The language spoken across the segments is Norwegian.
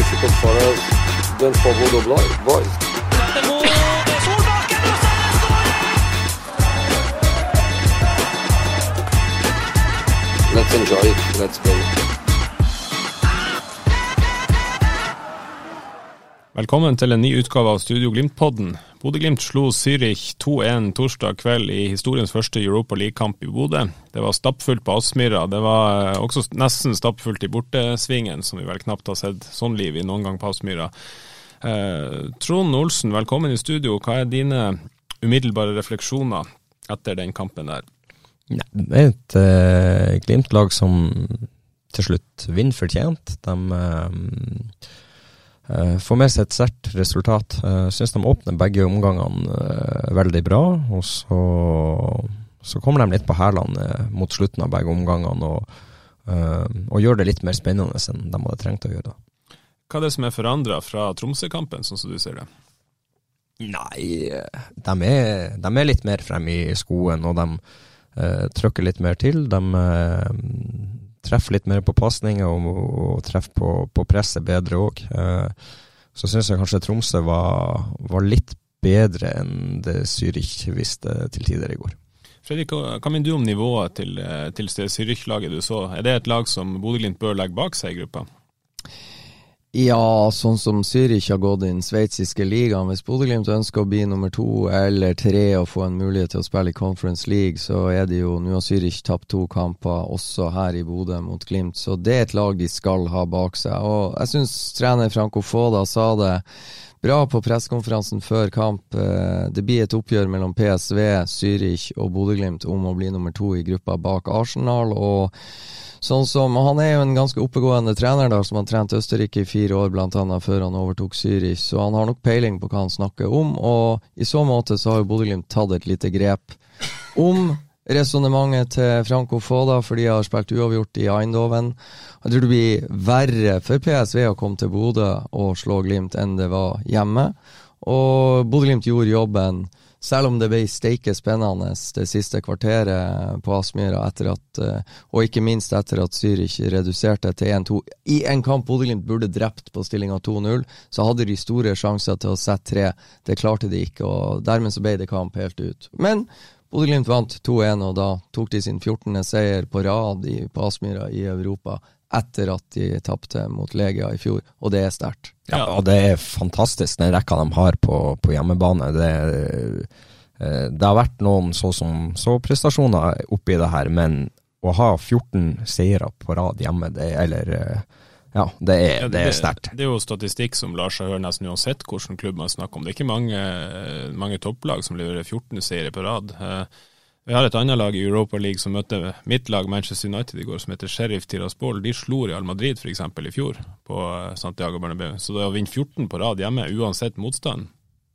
It's more difficult for us than for Bodo Bli- boys. Let's enjoy it. Let's go. Velkommen til en ny utgave av Studio Glimt-podden. Bodø-Glimt slo Zürich 2-1 torsdag kveld i historiens første Europa League-kamp i Bodø. Det var stappfullt på Aspmyra. Det var eh, også nesten stappfullt i bortesvingen, som vi vel knapt har sett sånn liv i noen gang på Aspmyra. Eh, Trond Olsen, velkommen i studio. Hva er dine umiddelbare refleksjoner etter den kampen der? Nei, det er et eh, Glimt-lag som til slutt vinner fortjent. De eh, får med seg et sterkt resultat. Jeg syns de åpner begge omgangene eh, veldig bra. Og så, så kommer de litt på hælene eh, mot slutten av begge omgangene og, eh, og gjør det litt mer spennende enn de hadde trengt å gjøre. Hva er det som er forandra fra Tromsø-kampen, sånn som du ser det? Nei, de er, de er litt mer fremme i skoen, og de uh, trykker litt mer til. De eh, treffer litt mer på pasninger og, og treffe på, på presset bedre òg. Eh, så syns jeg kanskje Tromsø var, var litt bedre enn det Zürich viste til tider i går. Fredrik, hva mener du om nivået til, eh, til Zürich-laget du så? Er det et lag som Bodø-Glimt bør legge bak seg i gruppa? Ja, sånn som Zürich har gått i den sveitsiske ligaen. Hvis Bodø-Glimt ønsker å bli nummer to eller tre og få en mulighet til å spille i Conference League, så er det jo Nå har Zürich tapt to kamper også her i Bodø mot Glimt, så det er et lag de skal ha bak seg. Og jeg syns trener Franco Foda sa det bra på pressekonferansen før kamp. Eh, Det blir et oppgjør mellom PSV, Zürich og Bodø-Glimt om å bli nummer to i gruppa bak Arsenal. og Sånn som, Han er jo en ganske oppegående trener, da, som har trent Østerrike i fire år, annet før han overtok Zürich, så han har nok peiling på hva han snakker om. og I så måte så har jo Bodø-Glimt tatt et lite grep om resonnementet til Franco Foda, for de har spilt uavgjort i Eindhoven. Jeg tror det blir verre for PSV å komme til Bodø og slå Glimt enn det var hjemme. Og Bodø-Glimt gjorde jobben, selv om det ble steike spennende det siste kvarteret på Aspmyra, eh, og ikke minst etter at Zürich reduserte til 1-2. I en kamp Bodø-Glimt burde drept på stillinga 2-0, så hadde de store sjanser til å sette tre. Det klarte de ikke, og dermed så ble det kamp helt ut. Men Bodø-Glimt vant 2-1, og da tok de sin 14. seier på rad i, på Aspmyra i Europa etter at de tapte mot Legia i fjor, og det er sterkt. Ja, og det er fantastisk, den rekka de har på, på hjemmebane. Det, eh, det har vært noen så som så-prestasjoner oppi det her, men å ha 14 seire på rad hjemme, det, eller eh, Ja, det er, det er sterkt. Det er jo statistikk som lar seg høre nesten uansett hvilken klubb man snakker om. Det er ikke mange, mange topplag som leverer 14 seire på rad. Eh, Vi har et annet lag i Europa League som møtte mitt lag Manchester United i går, som heter Sheriff Tiraspol. De slo Real Madrid f.eks. i fjor på eh, Santiago Bernabeu. Så det å vinne 14 på rad hjemme uansett motstand,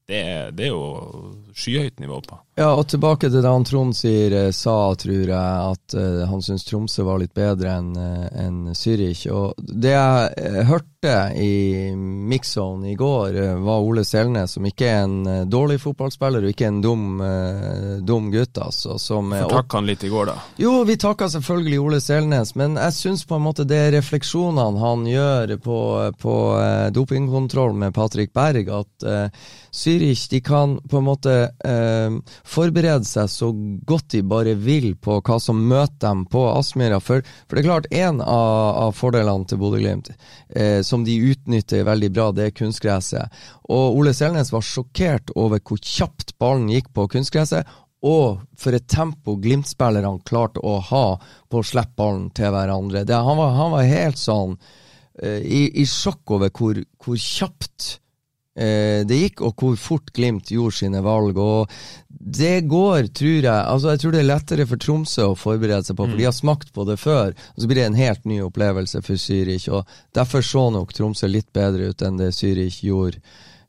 det det er jo skyhøyt nivå på. Ja, og tilbake til det han Trond sier, eh, sa, tror jeg, at uh, han syntes Tromsø var litt bedre enn uh, enn Zürich. Og det jeg uh, hørte i mixzone i går, uh, var Ole Selnes, som ikke er en eh, dårlig fotballspiller og ikke en dum, eh, dum gutt, altså. Som, eh, takk han litt i går, da. jo, vi takka selvfølgelig Ole Selnes, men jeg syns på en måte det er refleksjonene han gjør på, på eh, dopingkontroll med Patrick Berg, at eh, Zürich de kan på en måte eh, forberede seg så godt de bare vil på hva som møter dem på Aspmyra. For, for det er klart, en av, av fordelene til Bodø-Glimt, eh, som de utnytter veldig bra, det er kunstgresset. Og Ole Selnes var sjokkert over hvor kjapt ballen gikk på kunstgresset, og for et tempo Glimt-spillerne klarte å ha på å slippe ballen til hverandre. Det, han, var, han var helt sånn eh, i, i sjokk over hvor, hvor kjapt det gikk, og hvor fort Glimt gjorde sine valg. og det går, tror jeg altså Jeg tror det er lettere for Tromsø å forberede seg på, for de har smakt på det før. og Så blir det en helt ny opplevelse for Zürich. og Derfor så nok Tromsø litt bedre ut enn det Zürich gjorde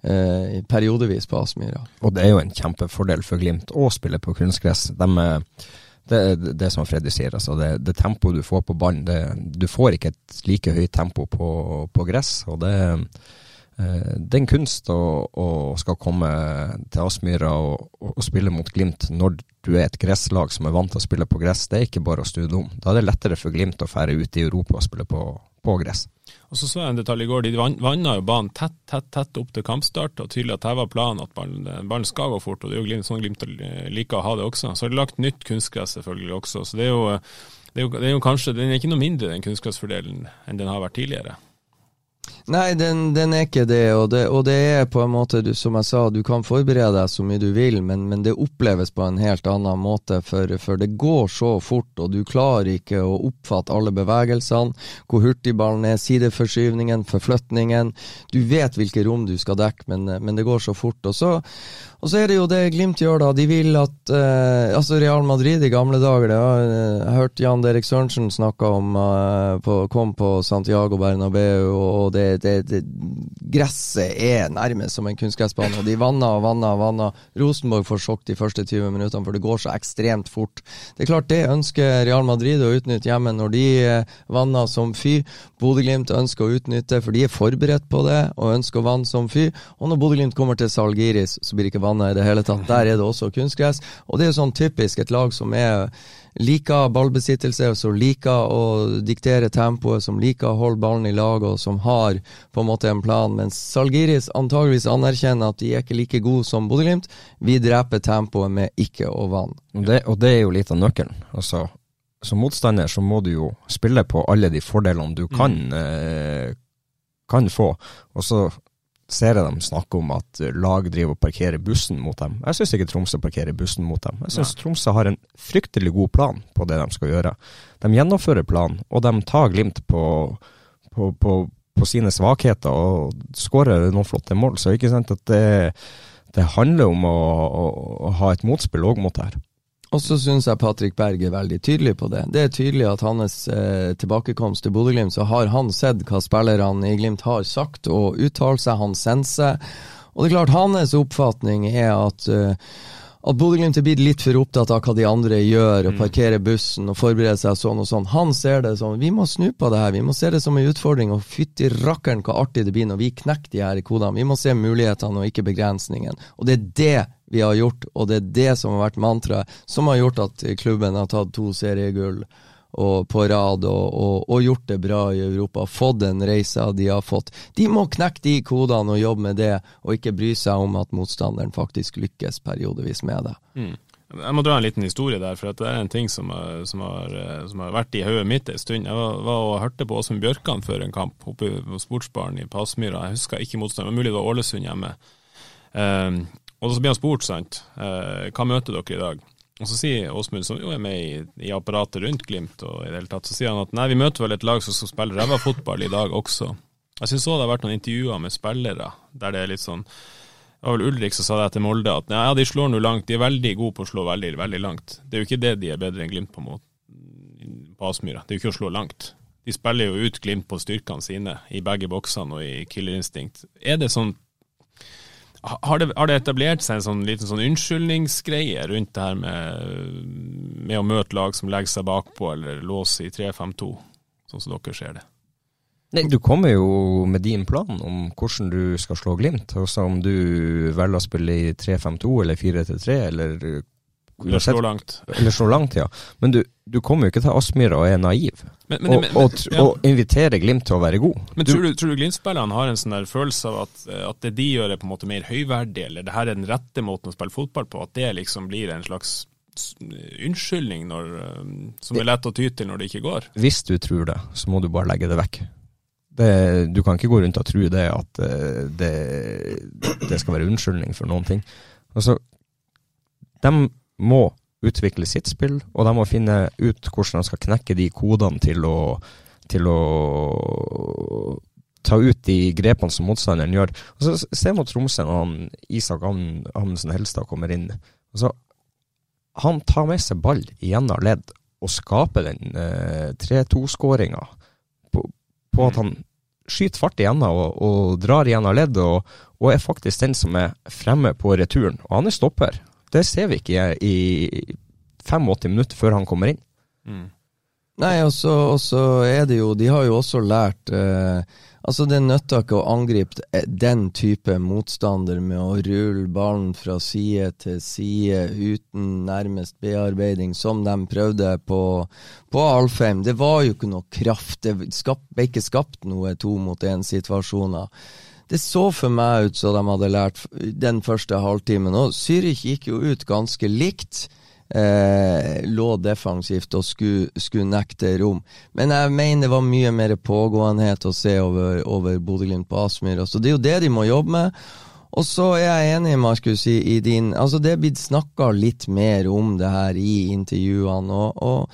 eh, periodevis på Aspmyra. Og det er jo en kjempefordel for Glimt å spille på kunstgress. De, eh, det er det som Freddy sier, altså det, det tempoet du får på ballen, du får ikke et like høyt tempo på, på gress. og det Eh, det er en kunst å, å skal komme til Aspmyra og, og, spille mot Glimt når du er et gresslag som er vant til å spille på gress. Det er ikke bare å stude om. Da er det lettere for Glimt å fære ut i Europa og spille på, på gress. Og så så jeg en detalj i går. De vanna jo banen tett, tett, tett opp til kampstart. og Tydelig at det var planen at ballen, skal gå fort. og Det er jo glimt, sånn Glimt liker å ha det også. Så har de lagt nytt kunstgress selvfølgelig også. så det er jo, det er jo, det er jo kanskje, Den er ikke noe mindre den kunstgressfordelen enn den har vært tidligere. Nei, den, den, er ikke det og, det. og det er på en måte, du, som jeg sa, du kan forberede deg så mye du vil, men, men det oppleves på en helt annen måte. For, for, det går så fort, og du klarer ikke å oppfatte alle bevegelsene. Hvor hurtig ballen er, sideforskyvningen, forflytningen. Du vet hvilke rom du skal dekke, men, men det går så fort. Og så, og så er det jo det Glimt gjør, da. De vil at eh, Altså Real Madrid i gamle dager det eh, Jeg hørte Jan Derek Sørensen snakke om eh, på, Kom på Santiago Bernabeu, og det, det, det, Gresset er nærmest som en kunstgressbane. Og de vanna og vanna og vanna. Rosenborg får sjokk de første 20 minuttene, for det går så ekstremt fort. Det er klart det ønsker Real Madrid å utnytte hjemme når de eh, vanner som fy. Bodø-Glimt ønsker å utnytte, for de er forberedt på det og ønsker å vanne som fy. Og når Bodø-Glimt kommer til Salgiris, så blir det ikke vann baner i det hele tatt. Der er det også kunstgress. Og det er jo sånn typisk et lag som er liker ballbesittelse, som liker å diktere tempoet, som liker å holde ballen i lag, og som har på en måte en plan. Mens Salgiris antageligvis anerkjenner at de er ikke like gode som Bodø-Glimt. Vi dreper tempoet med ikke å vann. Og det, og det er jo litt av nøkkelen. Altså, som motstander så må du jo spille på alle de fordelene du kan, mm. eh, kan få. Og så ser jeg dem snakke om at lag driver og parkerer bussen mot dem. Jeg syns ikke Tromsø parkerer bussen mot dem. Jeg syns Tromsø har en fryktelig god plan på det de skal gjøre. De gjennomfører planen, og de tar Glimt på, på, på, på sine svakheter og skårer noen flotte mål. Så ikke sant at det, det handler om å, å, å ha et motspill òg mot det her. Og så syns jeg Patrick Berg er veldig tydelig på det. Det er tydelig at hans eh, tilbakekomst til Bodø-Glimt, så har han sett hva spillerne i Glimt har sagt og uttalt seg. Han senser. Og det er klart, hans oppfatning er at uh, at Bodø-Glimt er blitt litt for opptatt av hva de andre gjør, og mm. parkerer bussen og forbereder seg sånn og sånn. Han ser det som vi må snu på det her, vi må se det som en utfordring. Og fytti rakkeren hva artig det blir når vi knekker de her kodene. Vi må se mulighetene og ikke begrensningen. Og det er det vi har gjort, og det er det som har vært mantraet, som har gjort at klubben har tatt to seriegull på rad og, og, og, gjort det bra i Europa. Fått den reisa de har fått. De må knekke de kodene og jobbe med det, og ikke bry seg om at motstanderen faktisk lykkes periodevis med det. Mm. Jeg må dra en liten historie der, for det er en ting som, som, har, som har, vært i hodet mitt en stund. Jeg var, var og hørte på Åsmund Bjørkan før en kamp oppe på sportsbaren i Passmyra. Jeg husker ikke motstanderen, mulig det var Ålesund hjemme. Um, og så blir han spurt, sant, uh, hva møter dere i dag? Og så sier Åsmund, som jo er med i, i, apparatet rundt Glimt, og i det hele tatt, så sier han at nei, vi møter vel et lag som skal spille ræva fotball i dag også. Jeg syns òg det har vært noen intervjuer med spillere der det er litt sånn Det var vel Ulrik som sa det til Molde, at ja, de slår nå langt, de er veldig gode på å slå veldig, veldig langt. Det er jo ikke det de er bedre enn Glimt på, på Aspmyra, det er jo ikke å slå langt. De spiller jo ut Glimt på styrkene sine, i begge boksene og i killerinstinkt. Er det sånn har det, har det, etablert seg en sånn liten sånn unnskyldningsgreie rundt det her med, med å møte lag som legger seg bakpå eller låse i 3-5-2, sånn som dere ser det? Nei, Du kommer jo med din plan om hvordan du skal slå Glimt. Også om du velger å spille i 3-5-2 eller 4-3 eller eller slå langt. Eller slå langt, ja. Men du, du kommer jo ikke til Aspmyra og er naiv. Men, men, og, men, og, ja. og, inviterer Glimt til å være god. Men tror du, tror du Glimt-spillerne har en sånn der følelse av at, at, det de gjør er på en måte mer høyverdig, eller det her er den rette måten å spille fotball på? At det liksom blir en slags unnskyldning når, um, som er lett å ty til når det ikke går? Hvis du tror det, så må du bare legge det vekk. Det, du kan ikke gå rundt og tro det at eh, det, det skal være unnskyldning for noen ting. Altså, de må utvikle sitt spill, og de må finne ut hvordan de skal knekke de kodene til å, til å ta ut de grepene som motstanderen gjør. Og så Se mot Tromsø når han, Isak Amundsen Helstad kommer inn. Altså, han tar med seg ball igjennom ledd og skaper den eh, 3-2-skåringa på, på, at han skyter fart igjennom og, og drar igjennom ledd, og, og, er faktisk den som er fremme på returen. Og han er stopper. Det ser vi ikke i 85 minutter før han kommer inn. Mm. Nei, og så er det jo De har jo også lært eh, Altså, det nytter ikke å angripe den type motstander med å rulle ballen fra side til side uten nærmest bearbeiding, som de prøvde på, på Alfheim. Det var jo ikke noe kraft. Det ble ikke skapt noe to mot én-situasjoner. Det så for meg ut som de hadde lært den første halvtimen, og Zürich gikk jo ut ganske likt eh, lå defensivt og skulle, skulle, nekte rom. Men jeg mener det var mye mer pågåenhet å se over, over Bodø-Glimt på Aspmyr. Så det er jo det de må jobbe med. Og så er jeg enig, Markus, i, i din Altså, det er blitt snakka litt mer om det her i intervjuene. og, og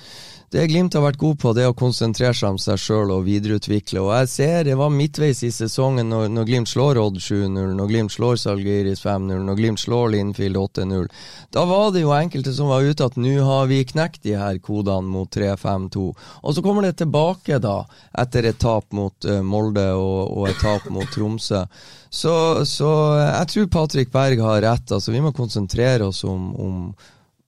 det Glimt har vært god på, det å konsentrere seg om seg sjøl og videreutvikle. Og jeg ser det var midtveis i sesongen når, når Glimt slår Odd 7-0, når Glimt slår Salgiris 5-0, når Glimt slår Linfield 8-0. Da var det jo enkelte som var ute at nå har vi knekt de her kodene mot 3-5-2. Og så kommer det tilbake, da, etter et tap mot uh, Molde og, og, et tap mot Tromsø. Så, så jeg tror Patrick Berg har rett. Altså, vi må konsentrere oss om, om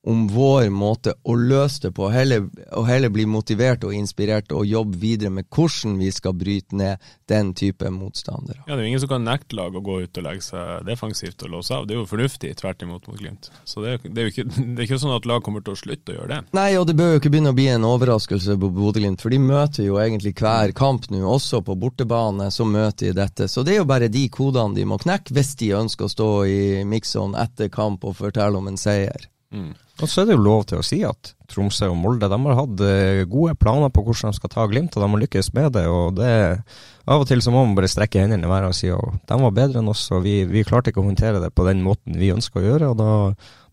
om vår måte å løse det på, og heller, og heller bli motivert og inspirert og jobbe videre med hvordan vi skal bryte ned den type motstandere. Ja, Det er jo ingen som kan nekte lag å gå ut og legge seg defensivt og låse av. Det er jo fornuftig, tvert imot mot Glimt. Så det det er jo ikke, det er ikke sånn at lag kommer til å slutte å gjøre det. Nei, og det bør jo ikke begynne å bli en overraskelse på Bodø-Glimt, for de møter jo egentlig hver kamp nå, også på bortebane, så møter de dette. Så det er jo bare de kodene de må knekke hvis de ønsker å stå i mix-on etter kamp og fortelle om en seier. Mm. Og så er det jo lov til å si at Tromsø og Molde de har hatt eh, gode planer på hvordan de skal ta Glimt, og de har lykkes med det. og det Av og til så må man bare strekke hendene i været og si at de var bedre enn oss, og vi, vi, klarte ikke å håndtere det på den måten vi ønsker å gjøre. og da,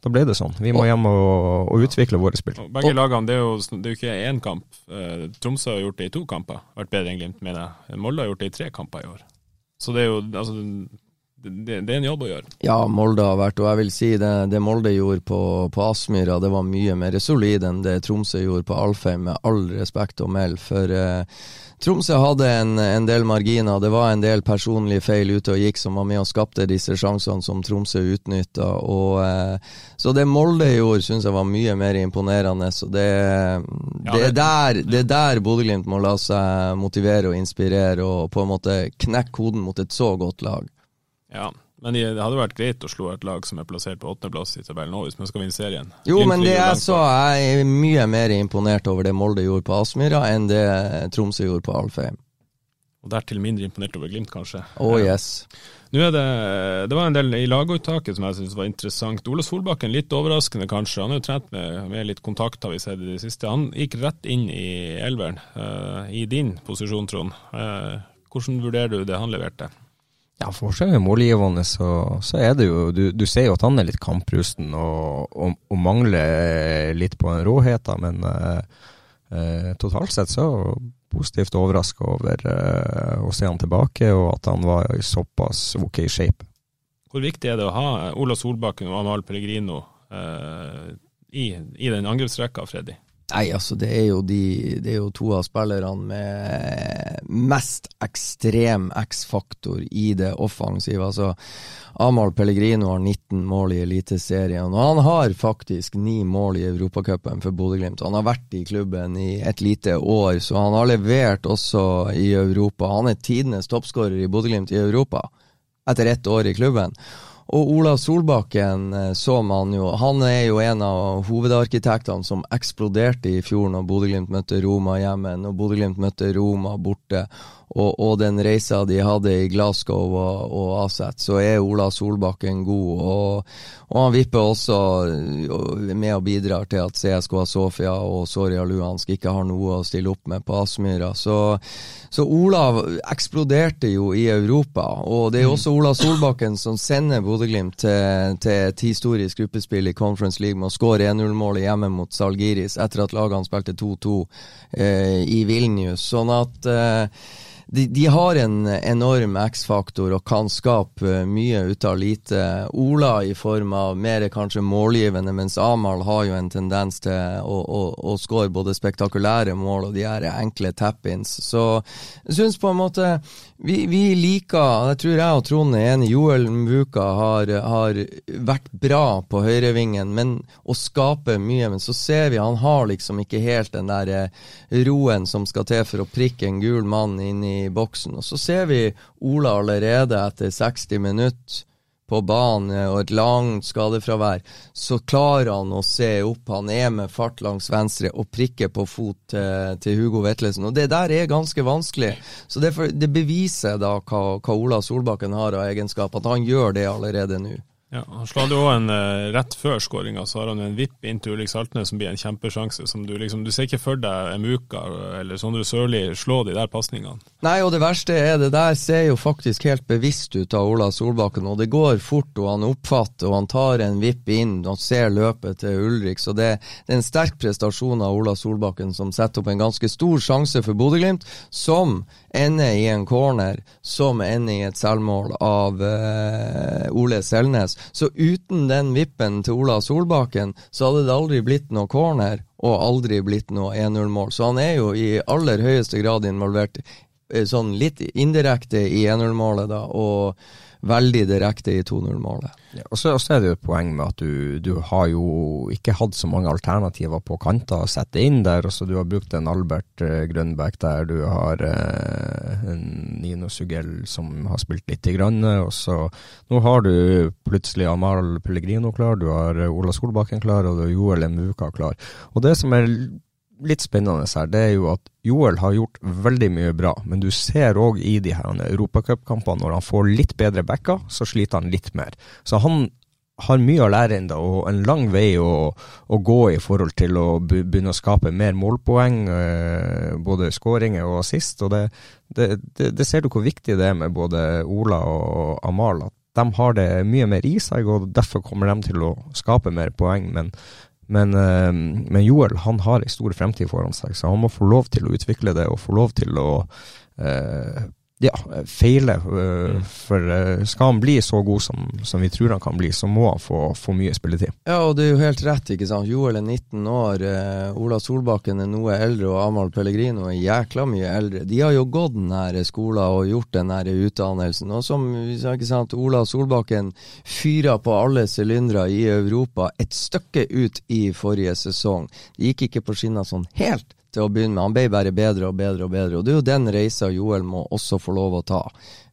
da ble det sånn. Vi må hjem og, og utvikle våre spill. Begge lagene, det er, jo, det er jo ikke én kamp. Eh, Tromsø har gjort det i to kamper, vært bedre enn Glimt, mener jeg. Molde har gjort det i tre kamper i år. Så det er jo altså, det, det, er en jobb å gjøre. Ja, Molde har vært, og jeg vil si det, det Molde gjorde på, på Aspmyra, det var mye mer solid enn det Tromsø gjorde på Alfheim, med all respekt å melde. For eh, Tromsø hadde en, en, del marginer, det var en del personlige feil ute og gikk som var med og skapte disse sjansene som Tromsø utnytta. Eh, så det Molde gjorde, syns jeg var mye mer imponerende. Så det, ja, det, er der, det er der Bodø-Glimt må la seg motivere og inspirere, og på en måte knekke koden mot et så godt lag. Ja, men det hadde vært greit å slå et lag som er plassert på åttendeplass i tabellen nå, hvis man skal vinne serien. Jo, men det jeg sa, jeg er mye mer imponert over det Molde gjorde på Aspmyra, enn det Tromsø gjorde på Alfheim. Og dertil mindre imponert over Glimt, kanskje. Oh yes. Nå er det, det var en del i laguttaket som jeg syntes var interessant. Ole Solbakken, litt overraskende kanskje. Han har jo trent med, med litt kontakt, har vi sett i det siste. Han gikk rett inn i elveren, uh, i din posisjon, Trond. Uh, hvordan vurderer du det han leverte? Ja, forskjellen med målgivende, så, så, er det jo du, du, ser jo at han er litt kamprusten og, og, og mangler litt på den råheten, men eh, eh, totalt sett så positivt overraska over eh, å se han tilbake, og at han var i såpass ok shape. Hvor viktig er det å ha Ola Solbakken og Amahl Pellegrino eh, i, i den angrepsrekka, Freddy? Nei, altså det er jo, de, det er jo to av spillerne med mest ekstrem X-faktor i det offensive. Altså, Amahl Pellegrino har 19 mål i Eliteserien, og han har faktisk ni mål i Europacupen for Bodø-Glimt. Han har vært i klubben i et lite år, så han har levert også i Europa. Han er tidenes toppskårer i Bodø-Glimt i Europa etter ett år i klubben. Og Ola Solbakken eh, så man jo, han er jo en av hovedarkitektene som eksploderte i fjor når Bodø-Glimt møtte Roma hjemme, når Bodø-Glimt møtte Roma borte og, og, den reisa de hadde i Glasgow og, og Aset, så er Ola Solbakken god. Og, og, han vipper også med og bidrar til at CSKA Sofia og Soria Luhansk ikke har noe å stille opp med på Aspmyra. Så, så, Ola eksploderte jo i Europa, og det er også Ola Solbakken som sender Bodø-Glimt til, til, et historisk gruppespill i Conference League med å skåre 1-0-målet hjemme mot Salgiris etter at lagene spilte 2-2 eh, i Vilnius. Sånn at eh, de, de har en enorm X-faktor og kan skape mye ut av lite. Ola i form av mer kanskje målgivende, mens Amahl har jo en tendens til å, å, å skåre både spektakulære mål og de her enkle tap-ins. Så jeg syns på en måte vi, vi, liker, jeg tror jeg og Trond er enig, Joel Muka har, har vært bra på høyrevingen, men å skape mye. Men så ser vi han har liksom ikke helt den der eh, roen som skal til for å prikke en gul mann inn i boksen. Og så ser vi Ola allerede etter 60 minutter på banen og et langt skadefravær, så klarer han å se opp. Han er med fart langs venstre og prikker på fot til, til Hugo Vetlesen. Og det der er ganske vanskelig. Så det, for, det beviser da hva, hva Ola Solbakken har av egenskap, at han gjør det allerede nå. Ja, Han slår jo en uh, rett før skåringa, så har han en vipp inn til Ulrik Saltnes som blir en kjempesjanse. som Du liksom, du ser ikke for deg Emuka eller Sondre Sørli slå de der pasningene. Nei, og det verste er det der ser jo faktisk helt bevisst ut av Ola Solbakken, og det går fort, og han oppfatter, og han tar en vipp inn og ser løpet til Ulrik. Så det, det er en sterk prestasjon av Ola Solbakken som setter opp en ganske stor sjanse for Bodø-Glimt, som ender i en corner, som ender i et selvmål av uh, Ole Selnes. Så uten den vippen til Ola Solbakken, så hadde det aldri blitt noe corner og aldri blitt noe 1-0-mål. Så han er jo i aller høyeste grad involvert eh, sånn litt indirekte i 1-0-målet, da. og veldig direkte i 2-0-målet. Ja, og så er det jo et poeng med at du, du, har jo ikke hatt så mange alternativer på kanter å sette inn der. Også du har brukt en Albert uh, Grønbæk der, du har eh, en Nino Sugell som har spilt litt i grønne. Og så nå har du plutselig Amaral Pellegrino klar, du har Ola Solbakken klar, og du har Joel Emuka klar. Og det som er litt spennende her, det er jo at Joel har gjort veldig mye bra, men du ser òg i de her europacupkampene, når han får litt bedre backer, så sliter han litt mer. Så han har mye å lære ennå, og en lang vei å, å, gå i forhold til å begynne å skape mer målpoeng, eh, både skåringer og assist. og det, det, det, det, ser du hvor viktig det er med både Ola og Amal. at de har det mye mer i seg, og derfor kommer de til å skape mer poeng. Men, men, eh, men, Joel han har en stor fremtid foran seg, så han må få lov til å utvikle det og få lov til å eh, ja, feiler. Uh, for uh, skal han bli så god som, som, vi tror han kan bli, så må han få, få, mye spilletid. Ja, og det er jo helt rett, ikke sant. Joel er 19 år, uh, Ola Solbakken er noe eldre, og Amahl Pellegrino er jækla mye eldre. De har jo gått den her skolen og gjort den her utdannelsen. Og som ikke sant, Ola Solbakken fyra på alle sylindere i Europa et stykke ut i forrige sesong. Det gikk ikke på skinner sånn helt til å begynne med. Han ble bare bedre og bedre og bedre. Og det er jo den reisa Joel må også få lov å ta.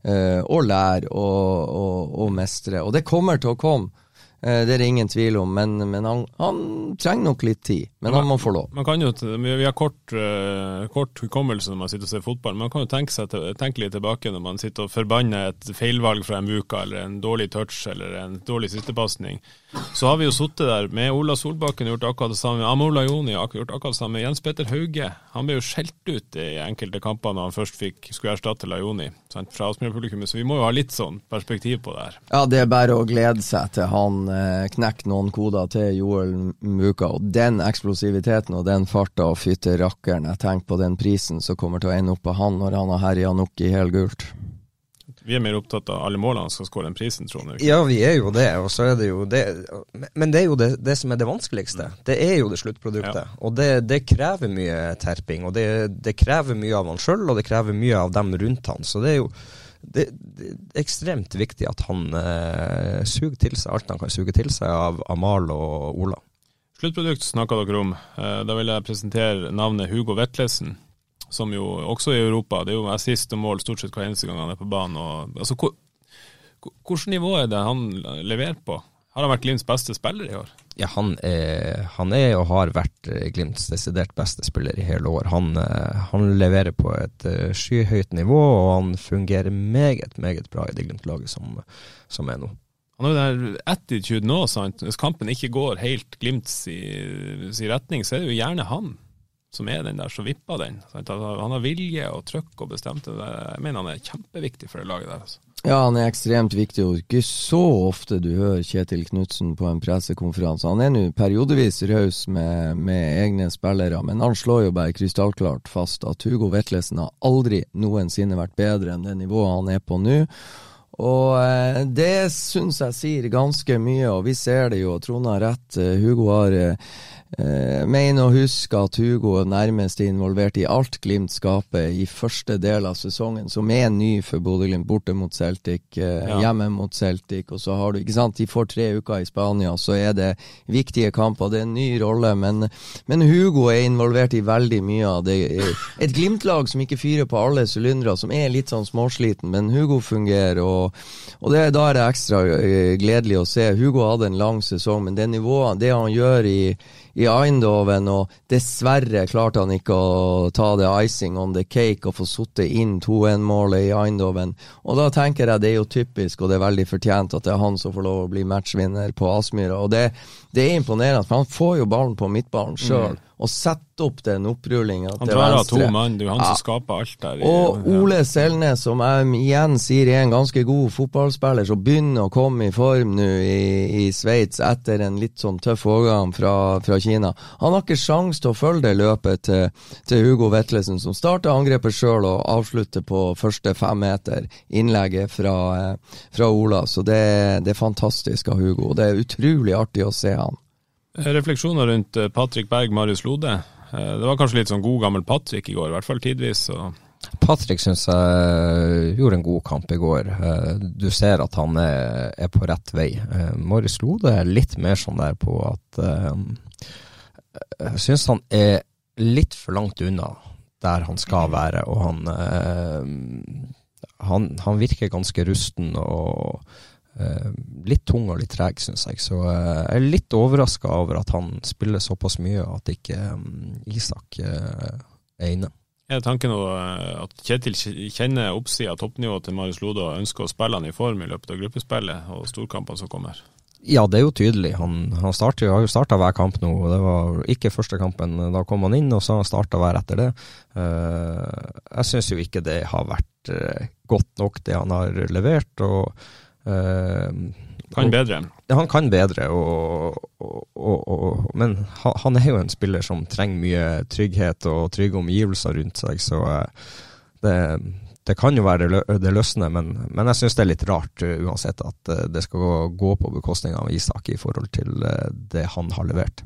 Eh, og lære og, og, og, mestre. Og det kommer til å komme. Uh, det er det ingen tvil om, men, men han, han, trenger nok litt tid. Men man, han må få lov. Man kan jo, vi har kort, uh, kort hukommelse når man sitter og ser fotball. Man kan jo tenke, seg, tenke, litt tilbake når man sitter og forbanner et feilvalg fra en uke, eller en dårlig touch eller en dårlig sistepasning så har vi jo sittet der med Ola Solbakken gjort akkurat det samme, Amola Joni har gjort akkurat det samme. Jens Petter Hauge han ble jo skjelt ut i enkelte kamper når han først fikk, skulle erstatte Lajoni fra Aspmyra-publikummet, så vi må jo ha litt sånn perspektiv på det her. Ja, det er bare å glede seg til han eh, knekker noen koder til Joel Muka. Og den eksplosiviteten og den farta og fytte rakkeren, jeg tenker på den prisen som kommer til å ende opp på han når han har herja nok i helgult. Vi er mer opptatt av alle målene som skal skåre den prisen, Trond. Ja, vi er jo det. Og så er det jo det Men det er jo det, det som er det vanskeligste. Det er jo det sluttproduktet. Ja. Og det, det, krever mye terping. Og det, det krever mye av han sjøl, og det krever mye av dem rundt han. Så det er jo det, det, er ekstremt viktig at han eh, suger til seg alt han kan suge til seg av Amal og Ola. Sluttprodukt snakka dere om. Eh, da vil jeg presentere navnet Hugo Vetlesen som jo også i Europa Det er jo assist og mål stort sett hver eneste gang han er på banen. Og, altså, hvor, Hvilket nivå er det han leverer på? Har han vært Glimts beste spiller i år? Ja, han er, han er og har vært eh, Glimts desidert beste spiller i hele år. Han, eh, han leverer på et uh, skyhøyt nivå, og han fungerer meget, meget bra i det Glimt-laget som, som, er nå. Han har jo den attitude nå, sant. Hvis kampen ikke går helt Glimts i, i retning, så er det jo gjerne han som er den der som vipper den. Han har vilje og trøkk og bestemte. Jeg mener han er kjempeviktig for det laget der. Altså. Ja, han er ekstremt viktig, og ikke så ofte du hører Kjetil Knutsen på en pressekonferanse. Han er nå periodevis raus med, med, egne spillere, men han slår jo bare krystallklart fast at Hugo Vetlesen har aldri noensinne vært bedre enn det nivået han er på nå. Og eh, det syns jeg sier ganske mye, og vi ser det jo. Trond har rett. Eh, Hugo har eh, mener å huske at Hugo er nærmest involvert i alt Glimt skaper i første del av sesongen, som er ny for Bodø-Glimt, borte mot Celtic, eh, ja. hjemme mot Celtic, og så har du ikke sant, De får tre uker i Spania, så er det viktige kamper. Det er en ny rolle, men, men Hugo er involvert i veldig mye av det. Et Glimt-lag som ikke fyrer på alle sylindere, som er litt sånn småsliten, men Hugo fungerer, og, og det, da er det ekstra eh, gledelig å se. Hugo hadde en lang sesong, men det nivået, det han gjør i i Eindhoven, og dessverre klarte han ikke å ta det icing on the cake og få sittet inn 2-1-målet i Eindhoven. Og da tenker jeg det er jo typisk, og det er veldig fortjent at det er han som får lov å bli matchvinner på Aspmyra. Og det, det, er imponerende, for han får jo ballen på midtballen sjøl. Og sette opp den opprullinga til venstre. Han drar av to mann, det er han ja. som skaper alt der. Og Ole Selnes, som jeg igjen sier er en ganske god fotballspiller, som begynner å komme i form nå i, i Sveits etter en litt sånn tøff overgang fra, fra, Kina. Han har ikke sjanse til å følge det løpet til, til Hugo Vetlesen, som starter angrepet sjøl og avslutter på første fem meter, innlegget fra, eh, fra Ola. Så det, det er fantastisk av Hugo. og Det er utrolig artig å se han. Refleksjoner rundt eh, Patrick Berg, Marius Lode. Eh, det var kanskje litt sånn god gammel Patrick i går, i hvert fall tidvis. Patrick syns jeg gjorde en god kamp i går. Eh, du ser at han er, er på rett vei. Marius Lode er litt mer sånn der på at Jeg syns han er litt for langt unna der han skal være, og han, han, han virker ganske rusten og litt tung og litt treg, syns jeg. Så eh, jeg er litt overraska over at han spiller såpass mye at ikke um, Isak er inne. Er tanken at Kjetil kjenner oppsida av toppnivået til Marius Lode og ønsker å spille han i form i løpet av gruppespillet og storkampene som kommer? Ja, det er jo tydelig. Han, han starter, har jo starta hver kamp nå. Det var ikke første kampen. Da kom han inn, og så har han starta hver etter det. Jeg syns jo ikke det har vært godt nok, det han har levert. og kan bedre. Ja, han kan bedre, og, og, og, men han er jo en spiller som trenger mye trygghet og trygge omgivelser rundt seg, så uh, det, det, kan jo være det, løsner, men, men jeg syns det er litt rart uh, uansett at det skal gå på bekostning av Isak i forhold til det han har levert.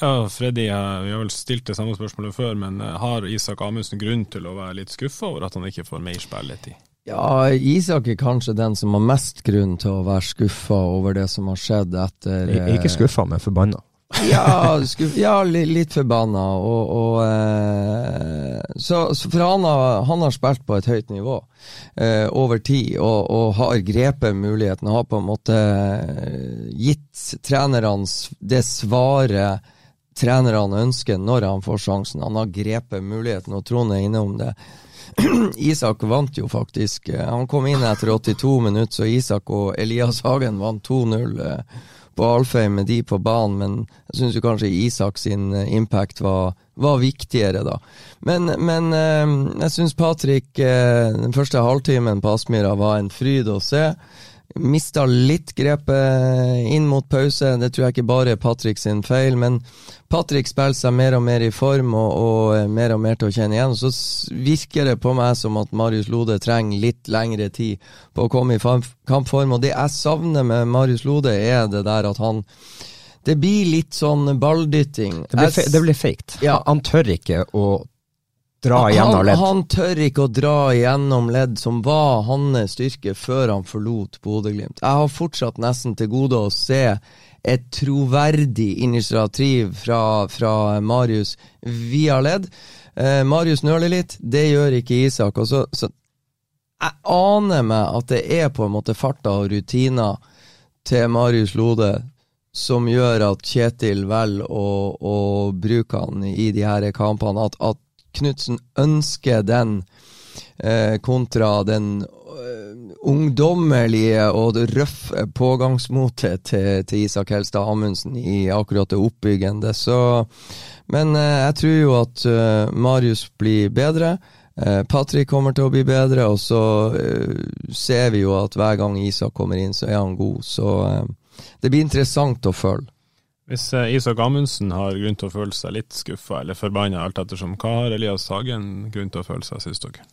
Ja, Freddy, vi har vel stilt det samme spørsmålet før, men har Isak Amundsen grunn til å være litt skuffa over at han ikke får mer spilletid? Ja, Isak er kanskje den som har mest grunn til å være skuffa over det som har skjedd etter eh, Ikke skuffa, men forbanna. ja, skuff, ja, litt, forbanna. Og, og eh, så, så, For han har, han har, spilt på et høyt nivå eh, over tid, og, og, har grepet muligheten. Har på en måte eh, gitt trenerne det svaret trenerne ønsker når han får sjansen. Han har grepet muligheten, og Trond er innom det. Isak vant jo faktisk. Han kom inn etter 82 minutter, så Isak og Elias Hagen vant 2-0 eh, på Alfheim med de på banen, men jeg syns kanskje Isak sin eh, impact var, var viktigere, da. Men, men eh, jeg syns Patrick den første halvtimen på Aspmyra var en fryd å se. Mista litt grepet inn mot pause. Det tror jeg ikke bare er Patrick sin feil, men Patrick spiller seg mer og mer i form og, og mer og mer til å kjenne igjen. Så virker det på meg som at Marius Lode trenger litt lengre tid på å komme i kampform. Og det jeg savner med Marius Lode, er det der at han det blir litt sånn balldytting. Det blir, fe det blir fake. Ja. Han tør ikke å dra igjennom ledd. Han tør ikke å dra igjennom ledd, som var hans styrke før han forlot Bodø-Glimt. Jeg har fortsatt nesten til gode å se et troverdig initiativ fra, fra Marius via ledd. Eh, Marius nøler litt, det gjør ikke Isak. Også, så, så jeg aner meg at det er på en måte farta og rutiner til Marius Lode som gjør at Kjetil velger å, å bruke han i de her kampene. At, at Knutsen ønsker den eh, kontra den uh, ungdommelige og røffe pågangsmotet til, til, Isak Helstad Amundsen i akkurat det oppbyggende. Så, men eh, jeg tror jo at uh, Marius blir bedre. Eh, Patrick kommer til å bli bedre, og så eh, ser vi jo at hver gang Isak kommer inn, så er han god. Så eh, det blir interessant å følge. Hvis eh, Isak Amundsen har grunn til å føle seg litt skuffa eller forbanna, alt ettersom, hva har Elias Hagen grunn til å føle seg, syns dere?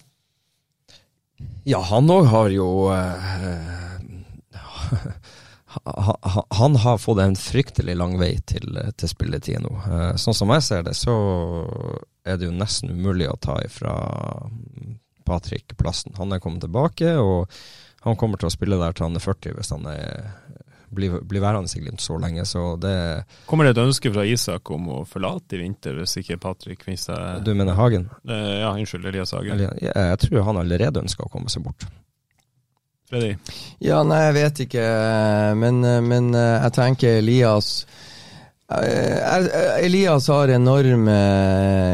Ja, han òg har jo eh, ha- ha- Han har fått en fryktelig lang vei til, til spilletid nå. Eh, sånn som jeg ser det, så er det jo nesten umulig å ta ifra Patrick plassen. Han er kommet tilbake, og han kommer til å spille der til han er 40 hvis han er, blir, blir værende i Glimt så lenge. Så det Kommer det et ønske fra Isak om å forlate i vinter, hvis ikke Patrick finner seg Du mener Hagen? Eh, Ja, unnskyld, Elias Hagen. Elias, jeg, jeg tror han allerede ønsker å komme seg bort. Freddy? Ja, nei, jeg vet ikke, men, men eh, jeg tenker Elias Elias har enorme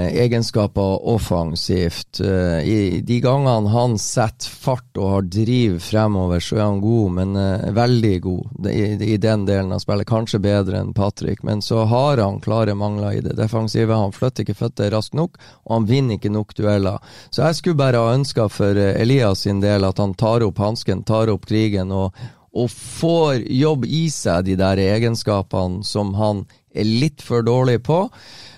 egenskaper offensivt. Eh, I de gangene han setter fart og har driv fremover, så er han god, men eh, veldig god i, den delen av spillet. Kanskje bedre enn Patrick, men så har han klare mangler i det defensive. Han flytter ikke føtter raskt nok, og han vinner ikke nok dueller. Så jeg skulle bare ha ønska for eh, Elias sin del at han tar opp hansken, tar opp krigen og, og får jobb i seg de der egenskapene som han litt for dårlig på.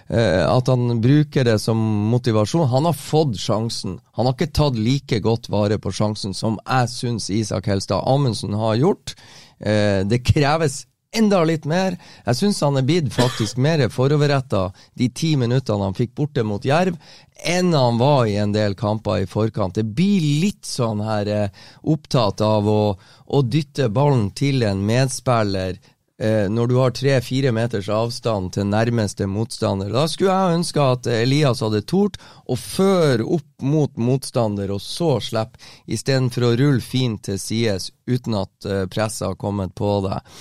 Eh, at han bruker det som motivasjon. Han har fått sjansen. Han har ikke tatt like godt vare på sjansen som jeg syns Isak Helstad Amundsen har gjort. Eh, det kreves enda litt mer. Jeg syns han er blitt faktisk mer foroverretta de ti minuttene han fikk borte mot Jerv, enn han var i en del kamper i forkant. Det blir litt sånn her eh, opptatt av å, å dytte ballen til en medspiller eh, når du har tre-fire meters avstand til nærmeste motstander. Da skulle jeg ønske at Elias hadde tort å føre opp mot motstander, og så slippe, istedenfor å rulle fint til sides uten at eh, presset har kommet på deg.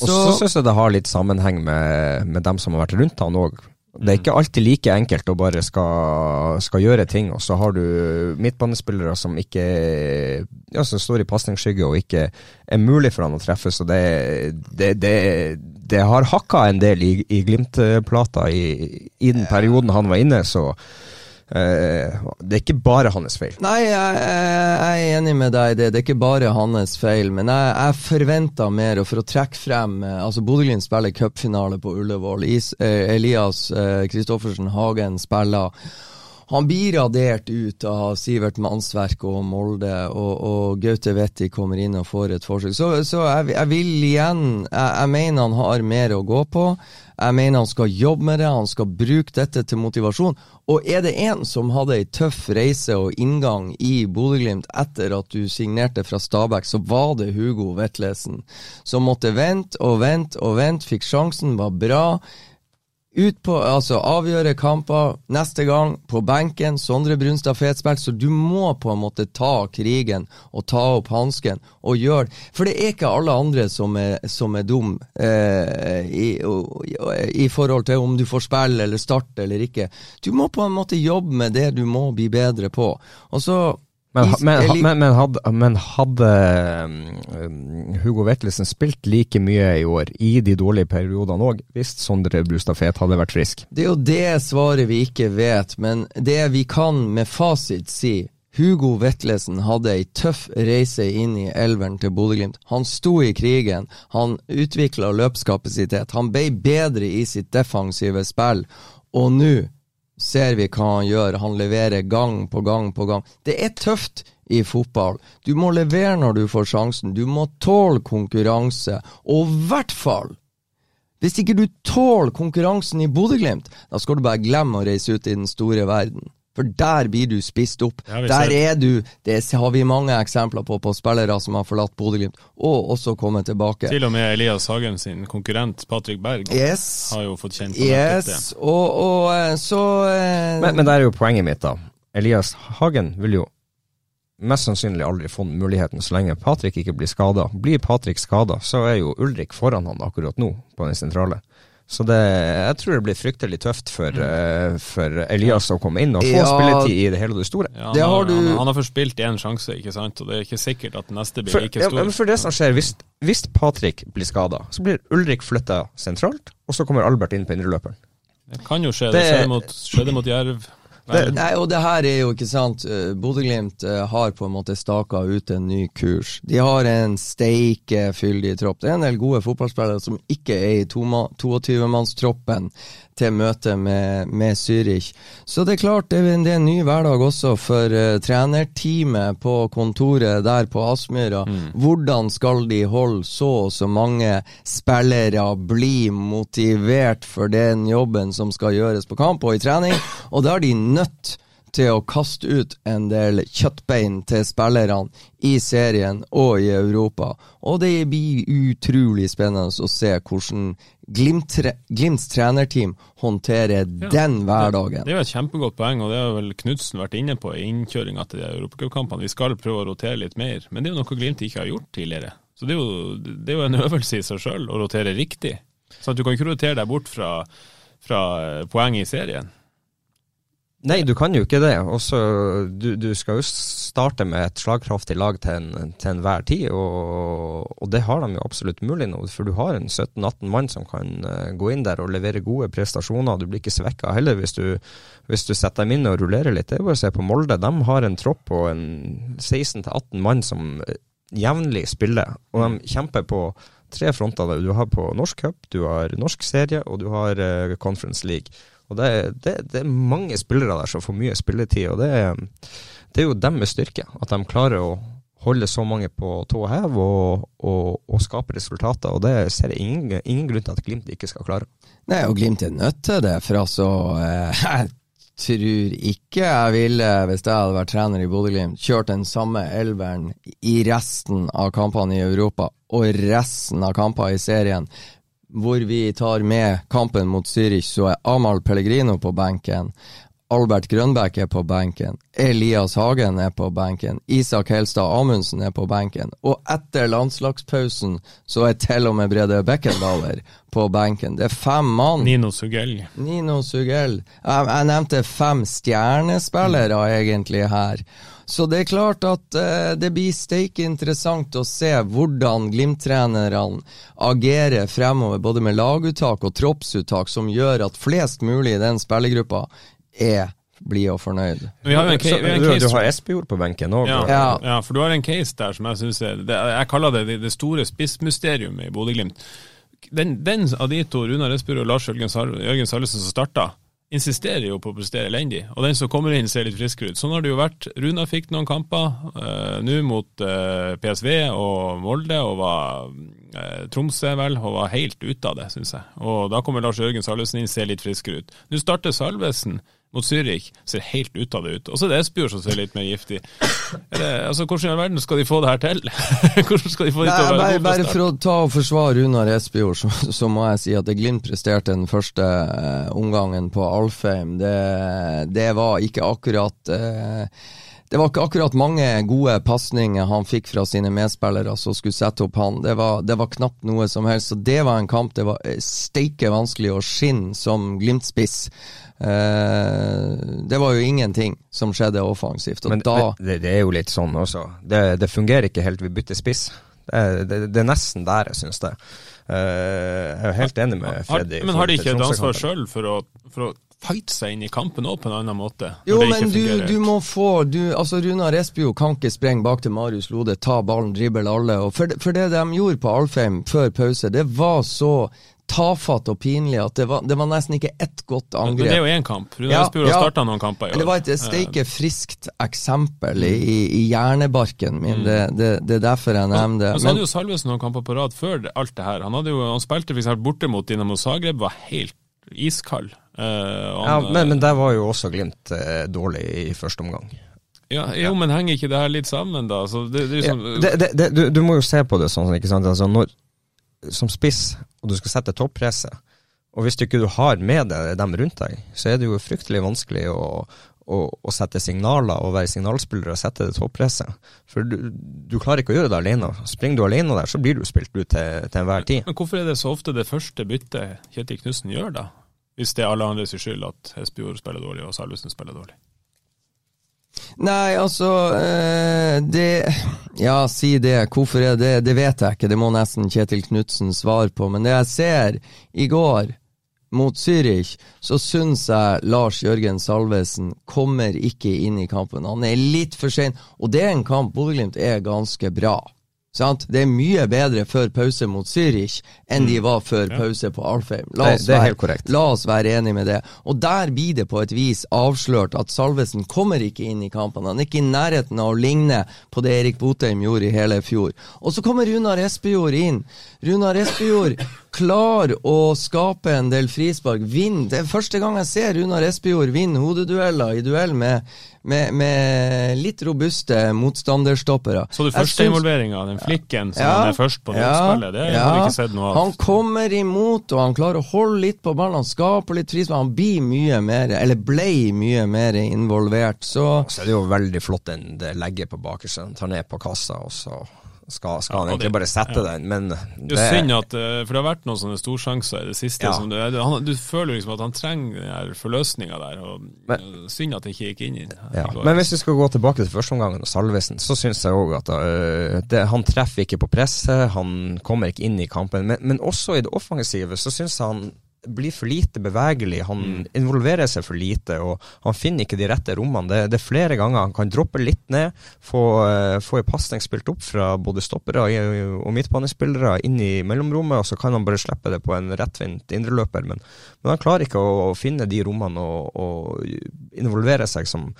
Og så syns jeg det har litt sammenheng med, med dem som har vært rundt han òg. Det er ikke alltid like enkelt å bare skal, skal gjøre ting, og så har du midtbanespillere som ikke ja, som står i pasningsskygge og ikke er mulig for han å treffe. Så det, det, det, det har hakka en del i, i Glimt-plata i, i den perioden han var inne, så det er ikke bare hans feil. Nei, jeg, jeg er enig med deg i det. Det er ikke bare hans feil. Men jeg, jeg forventa mer. Og for å trekke frem eh, altså Bodø-Glimt spiller cupfinale på Ullevål. Eh, Elias Kristoffersen Hagen spiller. Han blir radert ut av Sivert Mannsverk og Molde, og, og Gaute Vetti kommer inn og får et forsøk. Så, så jeg, jeg, vil igjen jeg, jeg mener han har mer å gå på. Jeg mener han skal jobbe med det, han skal bruke dette til motivasjon. Og er det en som hadde ei tøff reise og inngang i Bodø-Glimt etter at du signerte fra Stabæk, så var det Hugo Vetlesen. Som måtte vente og vente og vente, fikk sjansen, var bra. Ut på, altså Avgjøre kamper neste gang, på benken. Sondre Brunstad Fetsberg. Så du må på en måte ta krigen og ta opp hansken og gjøre For det er ikke alle andre som er, som er dum eh, i, i, forhold til om du får spille eller starte eller ikke. Du må på en måte jobbe med det du må bli bedre på. Og så men, men, men, hadde, men hadde um, Hugo Vettelsen spilt like mye i år, i de dårlige periodene òg, hvis Sondre Brustad Fet hadde vært frisk? Det er jo det svaret vi ikke vet, men det vi kan med fasit si Hugo Vetlesen hadde ei tøff reise inn i elveren til Bodø-Glimt. Han sto i krigen, han utvikla løpskapasitet, han ble bedre i sitt defensive spill, og nå ser vi hva han gjør. Han leverer gang på gang på gang. Det er tøft i fotball. Du må levere når du får sjansen. Du må tåle konkurranse. Og i hvert fall Hvis ikke du tåler konkurransen i Bodø-Glimt, da skal du bare glemme å reise ut i den store verden. For der blir du spist opp. Ja, der er du Det har vi mange eksempler på, på spillere som har forlatt Bodø-Glimt, og også kommet tilbake. Til og med Elias Hagen sin konkurrent Patrick Berg yes. har jo fått kjent på yes. det. Og, og så eh, men, men der er jo poenget mitt, da. Elias Hagen vil jo mest sannsynlig aldri få muligheten så lenge Patrick ikke blir skada. Blir Patrick skada, så er jo Ulrik foran han akkurat nå på den sentrale. Så det, jeg tror det blir fryktelig tøft for, uh, for Elias å komme inn og få Ja. spilletid i det hele og det store. Ja, han, Det har, har du- han, han har forspilt én sjanse, ikke sant? og det er ikke sikkert at neste blir For, like ja, stor. men for det som skjer, hvis, hvis Patrick blir skada, så blir Ulrik flytta sentralt, og så kommer Albert inn på indreløperen. Det kan jo skje. Det, Det- skjedde, mot, skjedde mot Jerv. Det, Nei, og det her er jo ikke sant uh, Bodø-Glimt uh, har på en måte staka ut en ny kurs. De har en steike fyldig tropp. Det er en del gode fotballspillere som ikke er i 22-mannstroppen til møte med, med Zürich. Så det er klart, det er, det er en ny hverdag også for uh, trenerteamet på kontoret der på Aspmyra. Mm. Hvordan skal de holde så og så mange spillere bli motivert for den jobben som skal gjøres på kamp og i trening? Og da er de nødt til å kaste ut en del kjøttbein til spillerne i serien og i Europa. Og det blir utrolig spennende å se hvordan Glimts trenerteam håndterer ja, den hverdagen. Det, det er et kjempegodt poeng, og det har vel Knutsen vært inne på i innkjøringa til europacupkampene. Vi skal prøve å rotere litt mer, men det er jo noe Glimt ikke har gjort tidligere. Så det er jo, det er jo en øvelse i seg sjøl å rotere riktig. Så du kan ikke rotere deg bort fra, fra poeng i serien. Nei, du kan jo ikke det. Også, du, du, skal jo starte med et slagkraftig lag til, en, enhver tid, og, og, det har de jo absolutt mulig nå. For du har en 17-18 mann som kan uh, gå inn der og levere gode prestasjoner. Du blir ikke svekka heller hvis du, hvis du setter dem inn og rullerer litt. Det er bare å se på Molde. De har en tropp på en 16-18 mann som eh, jevnlig spiller, og de kjemper på tre fronter. Du har på norsk cup, du har norsk serie, og du har uh, Conference League. Og det, det, det, er mange spillere der som får mye spilletid, og det, det er jo dem med styrke. At de klarer å holde så mange på tå hev og, og, og, skape resultater. og Det ser jeg ingen, ingen, grunn til at Glimt ikke skal klare. Nei, og Glimt er nødt til det. For altså, eh, tror ikke jeg ville, hvis jeg hadde vært trener i Bodø-Glimt, kjørt den samme elveren i resten av kampene i Europa og resten av kampene i serien hvor vi tar med kampen mot Zürich, så er Amahl Pellegrino på benken. Albert Grønbæk er på benken. Elias Hagen er på benken. Isak Helstad Amundsen er på benken. Og etter landslagspausen så er til og med Brede Bekkendauer på benken. Det er fem mann. Nino Sugell. Nino Sugell. Jeg, jeg nevnte fem stjernespillere egentlig her. Så det er klart at uh, det blir steike interessant å se hvordan Glimt-trenerne agerer fremover, både med laguttak og troppsuttak, som gjør at flest mulig i den spillergruppa er blide og fornøyd. Vi har en, så, en case, du har Espejord på benken òg. Ja, ja. ja, for du har en case der som jeg syns er Jeg kaller det det, store spissmysteriet i Bodø-Glimt. Den, den, av de to, Runar Espejord og Lars Jørgen Salvesen, som starta, insisterer jo på å prestere elendig. Og den som kommer inn, ser litt friskere ut. Sånn har det jo vært. Runa fikk noen kamper uh, nå mot uh, eh, PSV og Molde, og var uh, Tromsø, vel, og var helt ute av det, syns jeg. Og da kommer Lars Jørgen Salvesen inn, ser litt friskere ut. Nå starter Salvesen mot Zürich ser helt ut av det ut. Og så er det Espejord som ser litt mer giftig. Det, altså, Hvordan i all verden skal de få det her til? hvordan skal de få det til å være bare, bare for å ta og forsvare Runar Espejord, så, så, må jeg si at det Glimt presterte den første uh, omgangen på Alfheim, det, det var ikke akkurat uh, det var ikke akkurat mange gode pasninger han fikk fra sine medspillere som skulle sette opp han. Det var, det var knapt noe som helst. Så det var en kamp det var eh, steike vanskelig å skinne som Glimt-spiss. Eh, det var jo ingenting som skjedde offensivt. men, da, men det, det, er jo litt sånn også. Det, det fungerer ikke helt vi bytter spiss. Det, det, det er nesten der, jeg syns det. Uh, jeg er helt enig med Freddy. men har de ikke et ansvar sjøl for, for, å fighte seg inn i kampen òg på en annen måte? Jo, men du, du, må få du, altså Runar Espio kan ikke sprenge bak til Marius Lode, ta ballen, drible alle. For, for, det de gjorde på Alfheim før pause, det var så tafatt og pinlig at det var, det var nesten ikke ett godt angrep. Men det er jo én kamp. Rune ja, ja, starta noen kamper i år. Det var et steike friskt eksempel i, i hjernebarken min. Mm. Det, det, det, er derfor jeg nevner det. Men så hadde jo Salvesen noen kamper på rad før alt det her. Han, hadde jo, han spilte f.eks. borte mot Dinamo Zagreb, var helt iskald. Uh, ja, men, men, der var jo også Glimt uh, dårlig i første omgang. Ja, jo, men henger ikke det her litt sammen, da? Det, det, liksom, ja, du, du, må jo se på det sånn, ikke sant. Altså, når, som spiss, og du skal sette toppresset, og hvis du ikke har med deg dem rundt deg, så er det jo fryktelig vanskelig å, å, å sette signaler og være signalspiller og sette det toppresset. For du, du, klarer ikke å gjøre det alene. Springer du alene der, så blir du spilt ut til, til enhver tid. Men hvorfor er det så ofte det første byttet Kjetil Knutsen gjør, da? Hvis det er alle andres skyld at Espejord spiller dårlig og Salvesen spiller dårlig? Nei, altså øh, Det Ja, si det. Hvorfor er det? Det vet jeg ikke. Det må nesten Kjetil Knutsen svare på. Men det jeg ser i går mot Zürich, så syns jeg Lars Jørgen Salvesen kommer ikke inn i kampen. Han er litt for sein, og det er en kamp Bodø-Glimt er ganske bra. Sant? Det er mye bedre før pause mot Zürich enn de var før pause på Alfheim. La oss, være, la oss være enige med det. Og der blir det på et vis avslørt at Salvesen kommer ikke inn i kampene. Han er ikke i nærheten av å ligne på det Erik Botheim gjorde i hele fjor. Og så kommer Runar Espejord inn. Runar Espejord klarer å skape en del frispark. Vinn. Det er første gang jeg ser Runar Espejord vinne hodedueller i duell med, med, med litt robuste motstanderstoppere. Så du førsteinvolveringa, den flikken som Ja, han er først på motspillet, det har vi ikke sett noe av. Han kommer imot, og han klarer å holde litt på ballen. Han skaper litt frispark. Han blir mye mer, eller ble mye mer involvert. Så Så er det jo veldig flott den det legger på bakerste. Han tar ned på kassa, og så skal, skal Ja, han egentlig det- bare sette ja. den, men Det er synd at eh, For det har vært noen sånne storsjanser i det siste. Ja. Som du, han, du føler liksom at han trenger den forløsninga der. Og Men- Synd at det ikke gikk inn i Ja, går. men hvis vi skal gå tilbake til førsteomgangen og Salvesen, så syns jeg òg at uh, det, han treffer ikke på presset, han kommer ikke inn i kampen. Men, men også i det offensive så syns jeg han blir for lite bevegelig. Han involverer seg for lite, og han finner ikke de rette rommene. Det, det er flere ganger han kan droppe litt ned, få, øh, få en pasning spilt opp fra både stoppere og, og midtbanespillere inn i mellomrommet, og så kan han bare slippe det på en rettvendt indreløper. Men, men han klarer ikke å, å finne de rommene og, og involvere seg som,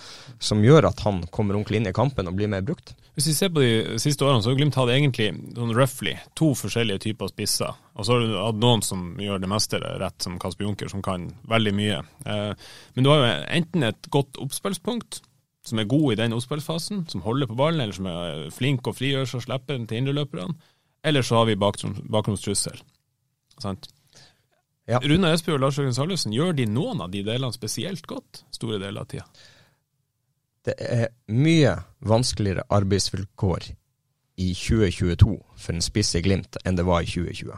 som gjør at han kommer ordentlig inn i kampen og blir mer brukt. Hvis vi ser på de siste årene, så har Glimt hatt egentlig sånn roughly to forskjellige typer spisser. Og så har du hatt noen som gjør det meste rett, som Kasper Junker, som kan veldig mye. Eh, men du har jo enten et godt oppspillspunkt, som er god i den oppspillsfasen, som holder på ballen, eller som er flink og frigjør seg og slipper den til indreløperne. Eller så har vi bakgrunnstrussel. Sant? Ja. Rune Espejord og Lars Jørgen Salvesen, gjør de noen av de delene spesielt godt store deler av tida? Det er mye vanskeligere arbeidsvilkår i 2022 for en spiss i Glimt enn det var i 2020.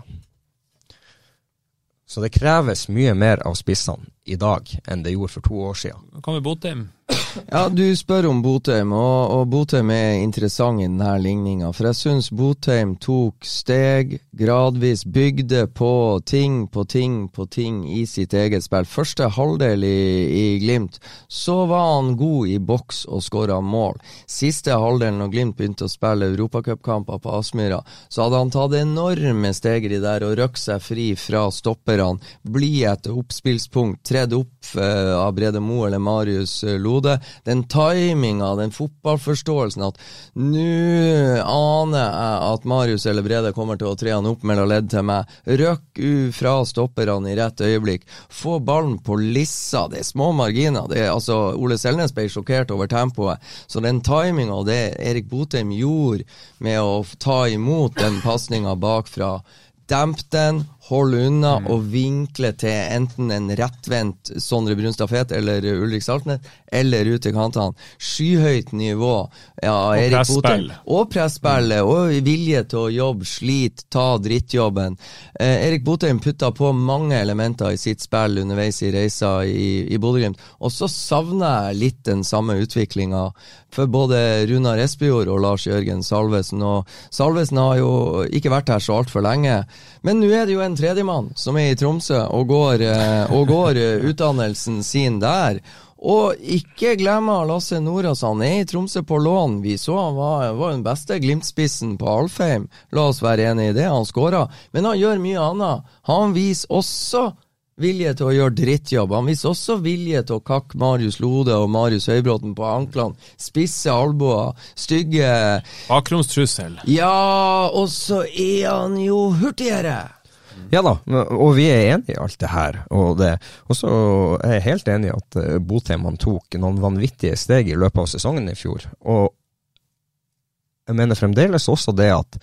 Så det kreves mye mer av spissene i dag enn det gjorde for to år siden. Hva med Botheim? Ja, du spør om Botheim, og, og Botheim er interessant i denne ligninga. For jeg syns Botheim tok steg, gradvis bygde på ting på ting på ting i sitt eget spill. Første halvdel i, i Glimt, så var han god i boks og skåra mål. Siste halvdel, når Glimt begynte å spille europacupkamper på Aspmyra, så hadde han tatt enorme steg i der og røkt seg fri fra stopperne, bli et oppspillspunkt, tredd opp eh, av Brede Moe eller Marius Lode. Den timinga, den fotballforståelsen at nå aner jeg at Marius eller Brede kommer til å tre han opp mellom ledd til meg. Røkk u fra stopperne i rett øyeblikk. Få ballen på lissa. Det er små marginer. Det er, altså, Ole Selnes ble sjokkert over tempoet. Så den timinga og det Erik Botheim gjorde med å ta imot den pasninga bakfra Demp den, hold unna og vinkle til enten en rettvendt Sondre Brunstad Fet eller Ulrik Saltnes, eller ut til kantene. Skyhøyt nivå. Ja, Erik presspill. Og presspillet, og vilje til å jobbe, slite, ta drittjobben. Eh, Erik Botheim putta på mange elementer i sitt spill underveis i reisa i, i Bodø-Glimt, og så savner jeg litt den samme utviklinga for både Runar Espejord og Lars Jørgen Salvesen. Og Salvesen har jo ikke vært her så altfor lenge, men nå er det jo en tredjemann som er i Tromsø og går, eh, og går eh, utdannelsen sin der. Og ikke glemme Lasse Nordås, han er i Tromsø på lån. Vi så han var, var den beste Glimt-spissen på Alfheim. La oss være enig i det, han skåra. Men han gjør mye annet. Han viser også vilje til å gjøre drittjobb. Han viser også vilje til å kakke Marius Lode og Marius Høybråten på anklene. Spisse albuer, stygge Bakromstrussel. Ja, og så er han jo hurtigere! Ja da, og vi er enige i alt det her. Og, det, og så er jeg helt enig i at Botheimene han tok noen vanvittige steg i løpet av sesongen i fjor. Og jeg mener fremdeles også det at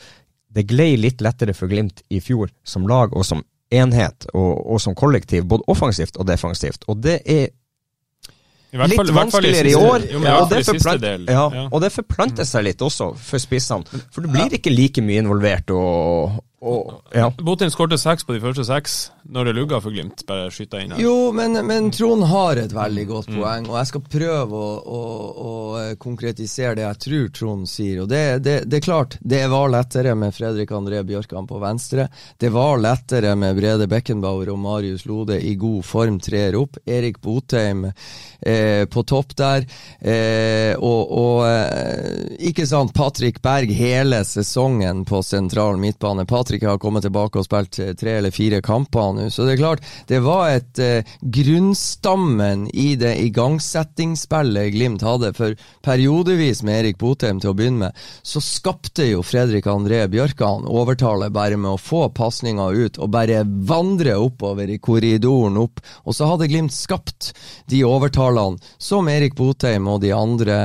det glei litt lettere for Glimt i fjor som lag og som enhet og, og som kollektiv, både offensivt og defensivt. Og det er litt fall- i hvert i vanskeligere i år. Jo, i og, det forplant- ja, Ja. og det forplanter seg litt også for spissene. For du blir ikke like mye involvert og, Og, ja. Botin skårte seks på de første seks når det lugga for Glimt. Bare skyter inn her. Jo, men, men Trond har et veldig godt poeng, og jeg skal prøve å, å, å konkretisere det jeg tror Trond sier. Og det, det, det er klart, det var lettere med Fredrik André Bjørkan på venstre. Det var lettere med Brede Beckenbauer og Marius Lode i god form trer opp. Erik Botheim eh, på topp der. Eh, og, og eh, ikke sant, Patrick Berg hele sesongen på sentral midtbane. Patrick har kommet tilbake og spilt tre eller fire kamper nå, så det er klart, det var et eh, grunnstammen i det igangsettingsspillet Glimt hadde. For periodevis med Erik Botheim til å begynne med, så skapte jo Fredrik André Bjørkan overtallet bare med å få pasninga ut og bare vandre oppover i korridoren opp. Og så hadde Glimt skapt de overtalene som Erik Botheim og de andre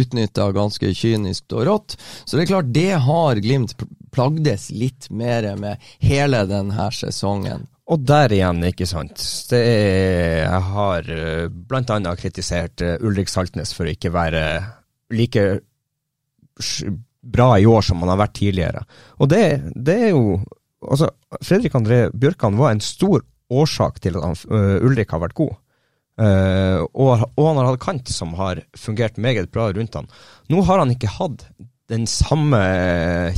utnytta ganske kynisk og rått. Så det er klart, det har Glimt plagdes litt mer med hele denne sesongen. Og der igjen, ikke sant. Det er, jeg har bl.a. blant annet kritisert eh, Ulrik Saltnes for å ikke være like bra i år som han har vært tidligere. Og det, det er jo Altså, Fredrik André Bjørkan var en stor årsak til at han, uh, Ulrik har vært god. Uh, og, og, han har hatt kant som har fungert meget bra rundt han. Nå har han ikke hatt den samme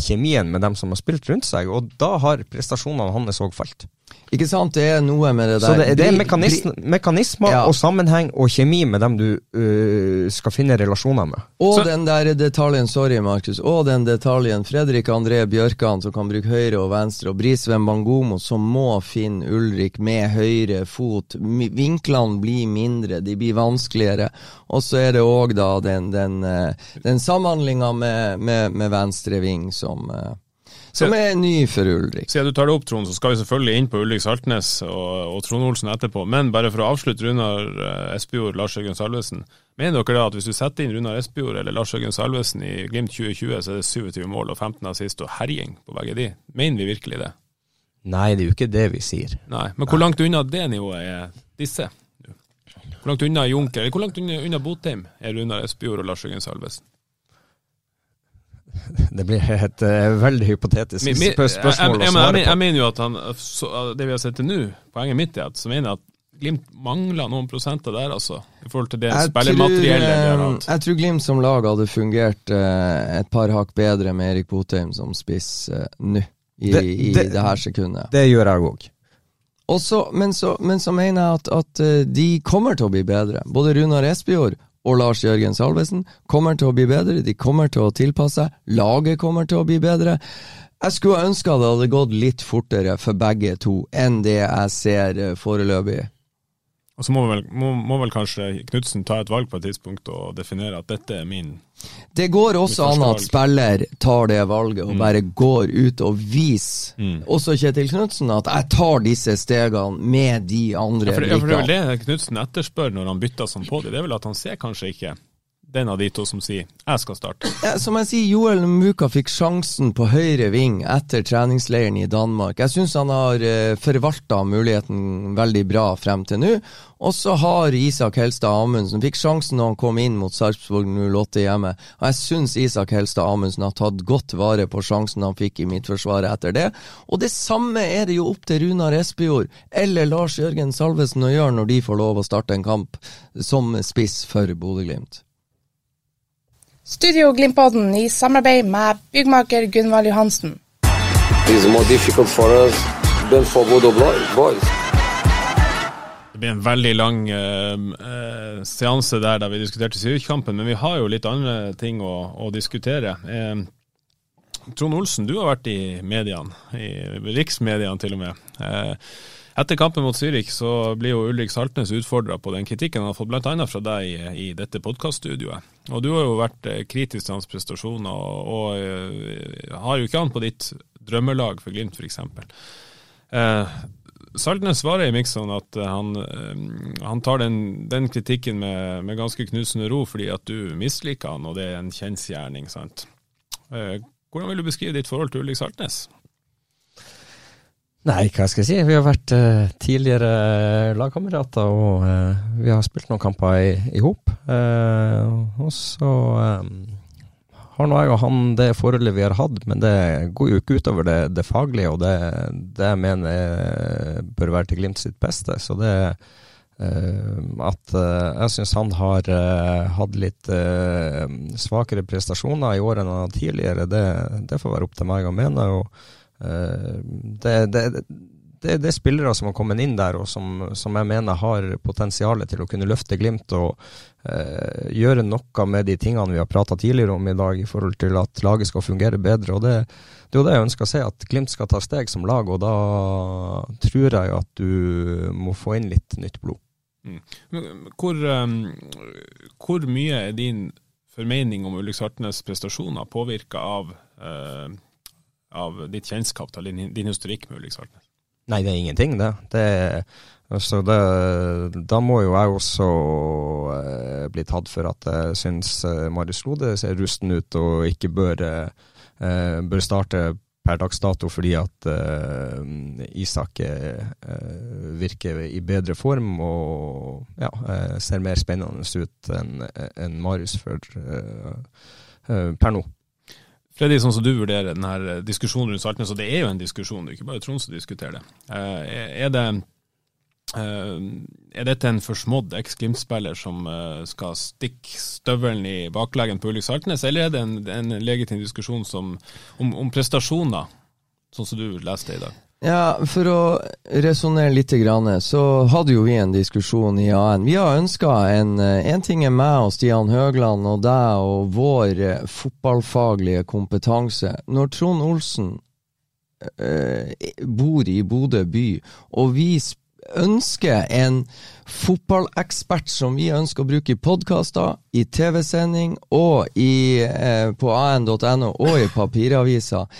kjemien med dem som har spilt rundt seg, og da har prestasjonene hans òg falt. Ikke sant, det er noe med det der Så det, det er mekanism, mekanismer ja. og sammenheng og kjemi med dem du uh, skal finne relasjoner med. Og Så. den der detaljen, sorry Markus, og den detaljen Fredrik André Bjørkan som kan bruke høyre og venstre, og Brisveen Bangomo som må finne Ulrik med høyre fot. Vinklene blir mindre, de blir vanskeligere. Og så er det òg da den, den, eh, den samhandlinga med, med, med venstre ving som uh, som er ny for Ulrik. Siden du tar det opp, Trond, så skal vi selvfølgelig inn på Ulrik Saltnes og, og Trond Olsen etterpå. Men bare for å avslutte Runar eh, Espejord, Lars Jørgen Salvesen. Mener dere da at hvis du setter inn Runar Espejord eller Lars Jørgen Salvesen i Glimt 2020, så er det 27 mål og 15 assist og herjing på begge de? Mener vi virkelig det? Nei, det er jo ikke det vi sier. Nei, Men hvor langt unna det nivået er disse? Hvor langt unna Junker, eller hvor langt unna, unna Botheim er Runar Espejord og Lars Jørgen Salvesen? Det blir et uh, veldig hypotetisk mi, mi, spørsmål jeg, jeg, å svare på. Jeg, mener jo at han, så, det vi har sett til nå, poenget mitt er at så mener jeg at Glimt mangler noen prosenter der, altså. I forhold til det spillermateriellet de. Jeg tror Glimt som lag hadde fungert uh, et par hakk bedre med Erik Botheim som spiss uh, nå, i, det, i det, det, her sekundet. Det gjør jeg òg. Men, men, så mener jeg at, at de kommer til å bli bedre. Både Runar Espejord og Lars Jørgen Salvesen kommer til å bli bedre, de kommer til å tilpasse seg, laget kommer til å bli bedre. Jeg skulle ønske det hadde gått litt fortere for begge to enn det jeg ser eh, foreløpig. Og så må vel, må, må vel kanskje Knutsen ta et valg på et tidspunkt og definere at dette er min Det går også an at spiller tar det valget og mm. bare går ut og viser, mm. også Kjetil Knutsen, at jeg tar disse stegene med de andre ja, for, ja, for Det er vel det Knutsen etterspør når han bytter sånn på det. Det er vel at han ser kanskje ikke den av de to som sier 'jeg skal starte'. Ja, som jeg sier, Joel Muka fikk sjansen på høyre ving etter treningsleiren i Danmark. Jeg syns han har eh, forvalta muligheten veldig bra frem til nå. Og så har Isak Helstad Amundsen fikk sjansen når han kom inn mot Sarpsborg 08 hjemme. Og jeg syns Isak Helstad Amundsen har tatt godt vare på sjansen han fikk i Midtforsvaret etter det. Og det samme er det jo opp til Runar Espejord eller Lars Jørgen Salvesen å gjøre når de får lov å starte en kamp som spiss for Bodø-Glimt. Studio Glimpodden i samarbeid med byggmaker Gunvald Johansen. Det blir en veldig lang uh, seanse der da vi diskuterte Zürich-kampen, men vi har jo litt andre ting å, å diskutere. Uh, Trond Olsen, du har vært i mediene, i riksmediene til og med. Etter kampen mot Zürich så blir jo Ulrik Saltnes utfordra på den kritikken han har fått bl.a. fra deg i, i dette podkaststudioet. Og du har jo vært eh, kritisk til hans prestasjoner, og, og uh, har jo ikke han på ditt drømmelag for Glimt, f.eks. Uh, Saltnes svarer i Mikson at han, uh, han tar den, den kritikken med, med, ganske knusende ro, fordi at du misliker han, og det er en kjensgjerning. sant? Hvordan vil du beskrive ditt forhold til Ulrik Saltnes? Nei, hva skal jeg si. Vi har vært uh, tidligere lagkamerater, og uh, vi har spilt noen kamper i, i hop. Uh, og så um, har nå jeg og han det forholdet vi har hatt, men det går jo ikke utover det, det faglige, og det, det jeg mener bør være til Glimt sitt beste. Så det at jeg syns han har hatt litt svakere prestasjoner i år enn han tidligere, det, det får være opp til meg å mene. og det, det, det, det, er spillere som har kommet inn der, og som, som jeg mener har potensial til å kunne løfte Glimt og eh, gjøre noe med de tingene vi har prata tidligere om i dag, i forhold til at laget skal fungere bedre. og det, det er jo det jeg ønsker å se, at Glimt skal ta steg som lag, og da tror jeg at du må få inn litt nytt blod. Mm. Hvor, um, hvor, mye er din formening om Ulriks Hartnes prestasjoner påvirka av, uh, av ditt kjennskap til din, din historikk med Ulrik? Nei, det er ingenting, det. det altså det, da må jo jeg også eh, bli tatt for at jeg syns eh, Marius Lode ser rusten ut og ikke bør, eh, bør starte per dags dato fordi at eh, Isak eh, virker i bedre form og ja, eh, ser mer spennende ut enn en Marius for, per nå. Freddy, sånn som du vurderer denne diskusjonen rundt Saltnes, og det er jo en diskusjon, det er ikke bare Trond som diskuterer det. Eh, er det eh, er dette en forsmådd eks-Glimt-spiller som eh, skal stikke støvelen i bakleggen på Ulrik Saltnes, eller er det en, en legitim diskusjon som, om, om prestasjoner, sånn som du leste i dag? Ja, For å resonnere litt, så hadde jo vi en diskusjon i AN. Vi har ønska en eh, En ting er meg og Stian Høgland og deg og vår eh, fotballfaglige kompetanse. Når Trond Olsen eh, bor i Bodø by, og vi ønsker en fotballekspert som vi ønsker å bruke i podkaster, i TV-sending og i, eh, på an.no og i papiraviser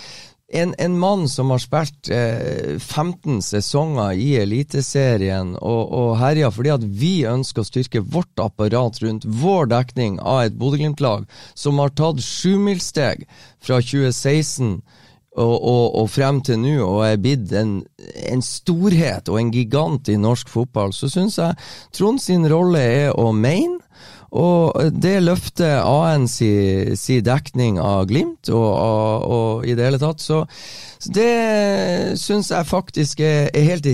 en, en, mann som har spilt eh, 15 sesonger i Eliteserien og, og herja fordi at vi ønsker å styrke vårt apparat rundt vår dekning av et Bodø-Glimt-lag som har tatt sjumilssteg fra 2016 og, og, og, frem til nå og er blitt en, en, storhet og en gigant i norsk fotball, så syns jeg Trond sin rolle er å mene og det løfter AN si, si, dekning av Glimt, og, og, og, i det hele tatt. Så, det syns jeg faktisk er, er, helt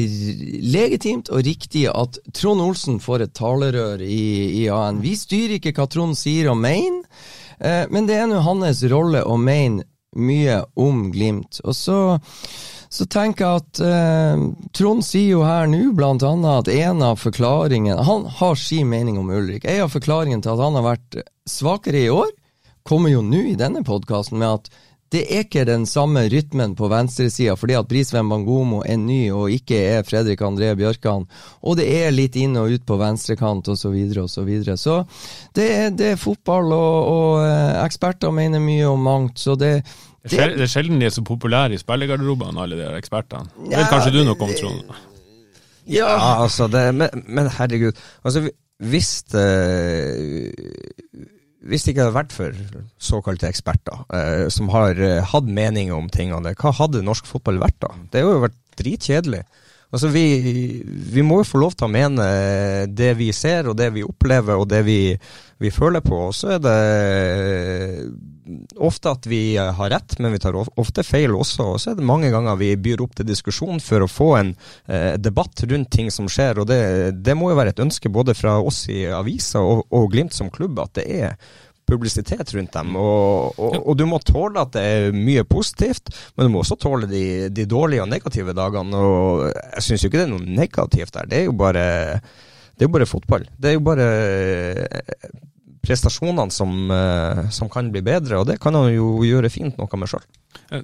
legitimt og riktig at Trond Olsen får et talerør i, i AN. Vi styrer ikke hva Trond sier og mener, eh, men det er nå hans rolle å mene mye om Glimt. Og så så tenker jeg at eh, Trond sier jo her nå annet at en av forklaringene Han har sin mening om Ulrik. En av forklaringene til at han har vært svakere i år, kommer jo nå i denne podkasten med at det er ikke den samme rytmen på venstresida fordi at Brisveen Bangomo er ny og ikke er Fredrik André Bjørkan. Og det er litt inn og ut på venstrekant osv. osv. Så, videre, og så, så det er, det er fotball, og, og eh, eksperter mener mye om mangt. så det det, det er sjelden de er så populære i spillergarderobene, alle de ekspertene. Det vet kanskje du noe om, Trond? Ja, altså det, men, men, herregud. Altså, hvis det, hvis det ikke hadde vært for såkalte eksperter eh, som har eh, hatt meninger om tingene, hva hadde norsk fotball vært da? Det hadde jo vært dritkjedelig. Altså, vi, vi, må jo få lov til å mene det vi ser, og det vi opplever, og det vi, vi føler på. Og så er det ofte at vi har rett, men vi tar ofte feil også. Og så er det mange ganger vi byr opp til diskusjon for å få en eh, debatt rundt ting som skjer. Og det, det, må jo være et ønske både fra oss i avisa og, og Glimt som klubb at det er publisitet rundt dem. Og, og, og, du må tåle at det er mye positivt, men du må også tåle de, de dårlige og negative dagene. Og jeg syns jo ikke det er noe negativt der. Det er jo bare, det er jo bare fotball. Det er jo bare eh, prestasjonene som, eh, som, kan bli bedre, og det kan han jo gjøre fint noe med sjøl. Eh,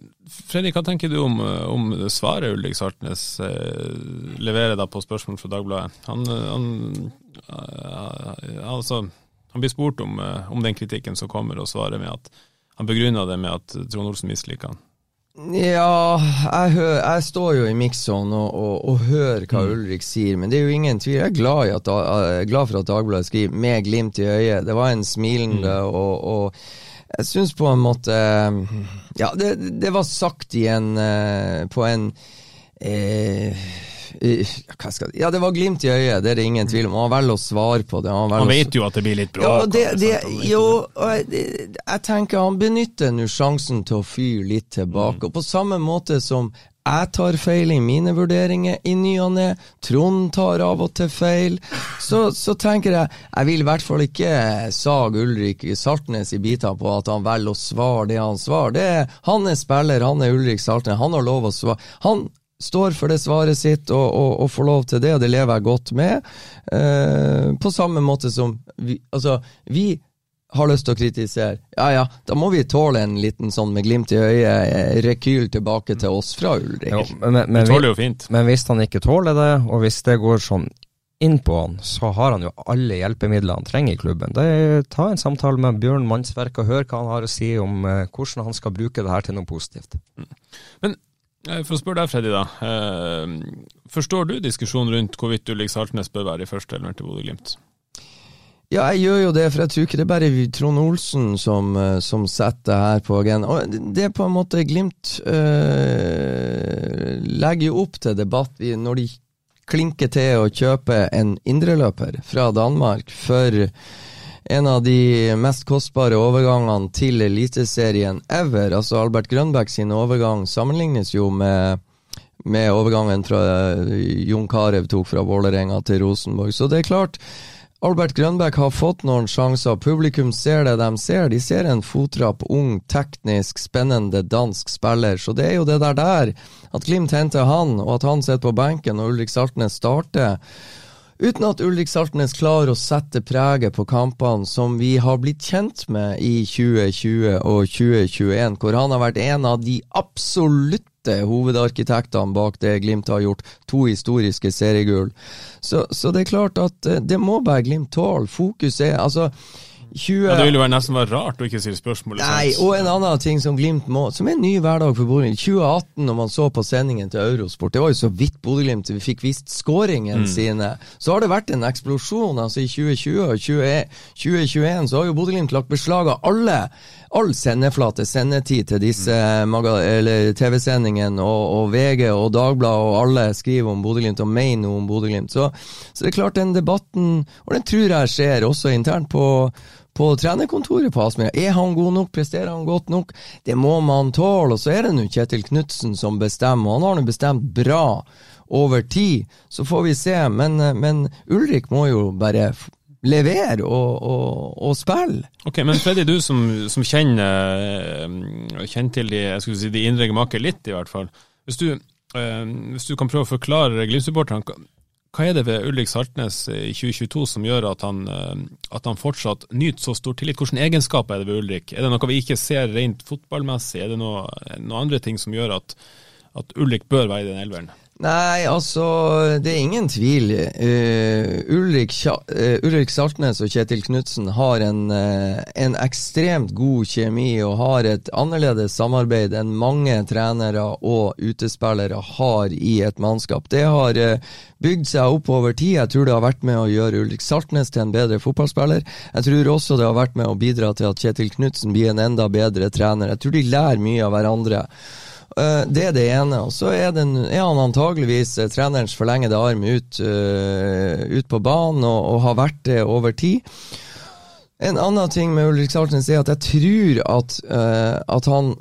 Fredrik, hva tenker du om, om svaret Ulrik Sartnes eh, leverer da på spørsmål fra Dagbladet? Han, han altså han blir spurt om, eh, om, den kritikken som kommer, og svarer med at han begrunner det med at Trond Olsen misliker han. Ja, jeg, hører, jeg, står jo i mix-zone og, og, og, hører hva mm. Ulrik sier, men det er jo ingen tvil. Jeg er glad, at, jeg er glad for at Dagbladet skriver 'med glimt i øyet'. Det var en smilende mm. og, og, jeg syns på en måte Ja, det, det var sagt i en, eh, på en eh, skal, Ja, det var glimt i øyet, det er det ingen tvil om. Han velger å svare på det. Han, han vet jo at det blir litt bråk. Ja, det, det, jo, jeg, jeg, tenker han benytter nå sjansen til å fyre litt tilbake. Mm. Og på samme måte som jeg tar feil i mine vurderinger i ny og ne. Trond tar av og til feil. Så, så, tenker jeg Jeg vil i hvert fall ikke sage Ulrik Saltnes i biter på at han velger å svare det han svarer. Det er, han er spiller, han er Ulrik Saltnes. Han har lov å svare. Han står for det svaret sitt og, og, og får lov til det, og det lever jeg godt med. Eh, på samme måte som vi, altså, vi har lyst til å kritisere, ja ja, da må vi tåle en liten sånn med glimt i øyet eh, rekyl tilbake til oss fra Ulrik. Jo, men, men, men, tåler jo fint. Men hvis han ikke tåler det, og hvis det går sånn inn på han, så har han jo alle hjelpemidler han trenger i klubben. Det er, ta en samtale med Bjørn Mannsverk og hør hva han har å si om eh, hvordan han skal bruke det her til noe positivt. Men for å spørre deg, Freddy, da. Uh, forstår du diskusjonen rundt hvorvidt Ulrik Saltnes bør være i første elveren til Bodø-Glimt? Ja, jeg gjør jo det, for jeg tror ikke det er bare Trond Olsen som, eh, som setter det her på agendaen. Det er på en måte Glimt øh, legger jo opp til debatt når de klinker til å kjøpe en indreløper fra Danmark for en av de mest kostbare overgangene til Eliteserien ever. Altså Albert Grønbæk sin overgang sammenlignes jo med med overgangen fra Jon Carew tok fra Vålerenga til Rosenborg. Så det er klart, Albert Grønbæk har fått noen sjanser. Publikum ser det de ser. De ser en fotrapp, ung, teknisk, spennende dansk spiller. Så det er jo det der der, at Glimt henter han, og at han sitter på benken og Ulrik Saltnes starter. Uten at Ulrik Saltnes klarer å sette preget på kampene som vi har blitt kjent med i 2020 og 2021, hvor han har vært en av de absolutte hovedarkitektene bak det Glimt har gjort. To historiske seriegull. Så, så, det er klart at eh, det må bare Glimt tåle. Fokus er altså 20... Ja, Det ville jo nesten være rart å ikke stille spørsmål. Nei, og en annen ting som Glimt må, som er en ny hverdag for Bodø-Glimt. 2018, når man så på sendingen til Eurosport, det var jo så vidt Bodø-Glimt vi fikk vist skåringene mm. sine. Så har det vært en eksplosjon. altså I 2020 og 2021 så har jo Bodø-Glimt lagt beslag av alle all sendeflate, sendetid til disse mm. TV-sendingene, og, og, VG og Dagbladet og alle skriver om Bodø-Glimt og mener noe om Bodø-Glimt. Så, så det er klart, den debatten, og den tror jeg skjer også internt på på trenerkontoret på Aspmyra. Er han god nok? Presterer han godt nok? Det må man tåle. Og så er det nå Kjetil Knutsen som bestemmer, og han har nå bestemt bra over tid. Så får vi se. Men, men Ulrik må jo bare levere og, og, og, spille. Ok, Men Freddy, du som, som kjenner, eh, kjenner, til de, jeg si, de indre gemaker litt, i hvert fall. Hvis du, eh, hvis du kan prøve å forklare Glimt-supporterne hva er det ved Ulrik Saltnes i 2022 som gjør at han, eh, at han fortsatt nyter så stor tillit? Hvilke egenskaper er det ved Ulrik? Er det noe vi ikke ser rent fotballmessig? Er det noen noe andre ting som gjør at, at Ulrik bør være i den elveren? Nei, altså, det er ingen tvil. Uh, Ulrik, uh, Ulrik, Saltnes og Kjetil Knutsen har en, uh, en, ekstremt god kjemi og har et annerledes samarbeid enn mange trenere og utespillere har i et mannskap. Det har bygd seg opp over tid. Jeg tror det har vært med å gjøre Ulrik Saltnes til en bedre fotballspiller. Jeg tror også det har vært med å bidra til at Kjetil Knutsen blir en enda bedre trener. Jeg tror de lærer mye av hverandre. Uh, det er det ene. Og så er, er, han antageligvis uh, trenerens forlengede arm ut, uh, ut på banen, og, og, har vært det over tid. En annen ting med Ulrik Saltnes er at jeg tror at, at han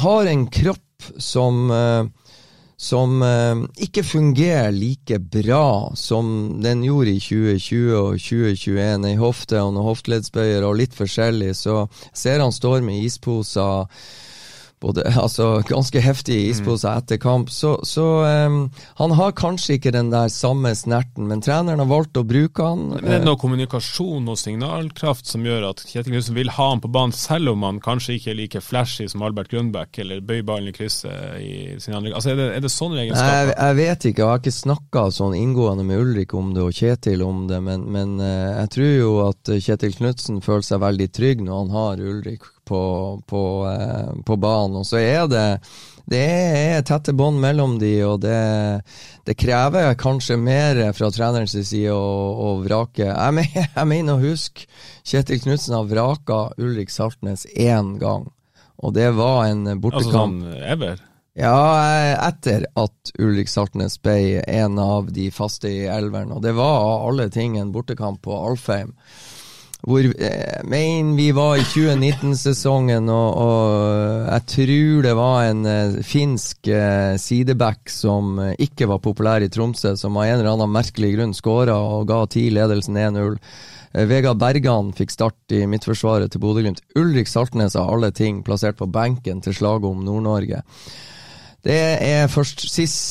har en kropp som som ikke fungerer like bra som den gjorde i 2020 og 2021. Ei hofte og noen hofteleddsbøyer og litt forskjellig, så ser han står med isposer både, altså, ganske heftig is på seg etter kamp. Så, så um, han har kanskje ikke den der samme snerten, men treneren har valgt å bruke han. Men er det noe kommunikasjon og signalkraft som gjør at Kjetil Knutsen vil ha han på banen, selv om han kanskje ikke er like flashy som Albert Grønbæk, eller bøyer ballen i krysset i sin andre Altså, er det, er det sånne egenskaper? Jeg, jeg, vet ikke, jeg har ikke snakka sånn inngående med Ulrik om det, og Kjetil om det, men, men uh, jeg tror jo at Kjetil Knutsen føler seg veldig trygg når han har Ulrik på, på, eh, på banen. Og så er det det er tette bånd mellom de, og det, det, krever kanskje mer fra trenerens side å, å vrake. Jeg, jeg mener å huske Kjetil Knutsen har vraka Ulrik Saltnes én gang, og det var en bortekamp. Altså sånn ever? Ja, eh, etter at Ulrik Saltnes ble en av de faste i elveren. Og det var av alle ting en bortekamp på Alfheim. Hvor eh, mener vi var i 2019-sesongen, og, og, jeg tror det var en eh, finsk eh, sideback som eh, ikke var populær i Tromsø, som av en eller annen merkelig grunn skåra og ga ti ledelsen 1-0. Eh, Vegard Bergan fikk start i midtforsvaret til Bodø-Glimt. Ulrik Saltnes av alle ting plassert på benken til slaget om Nord-Norge. Det er først sist,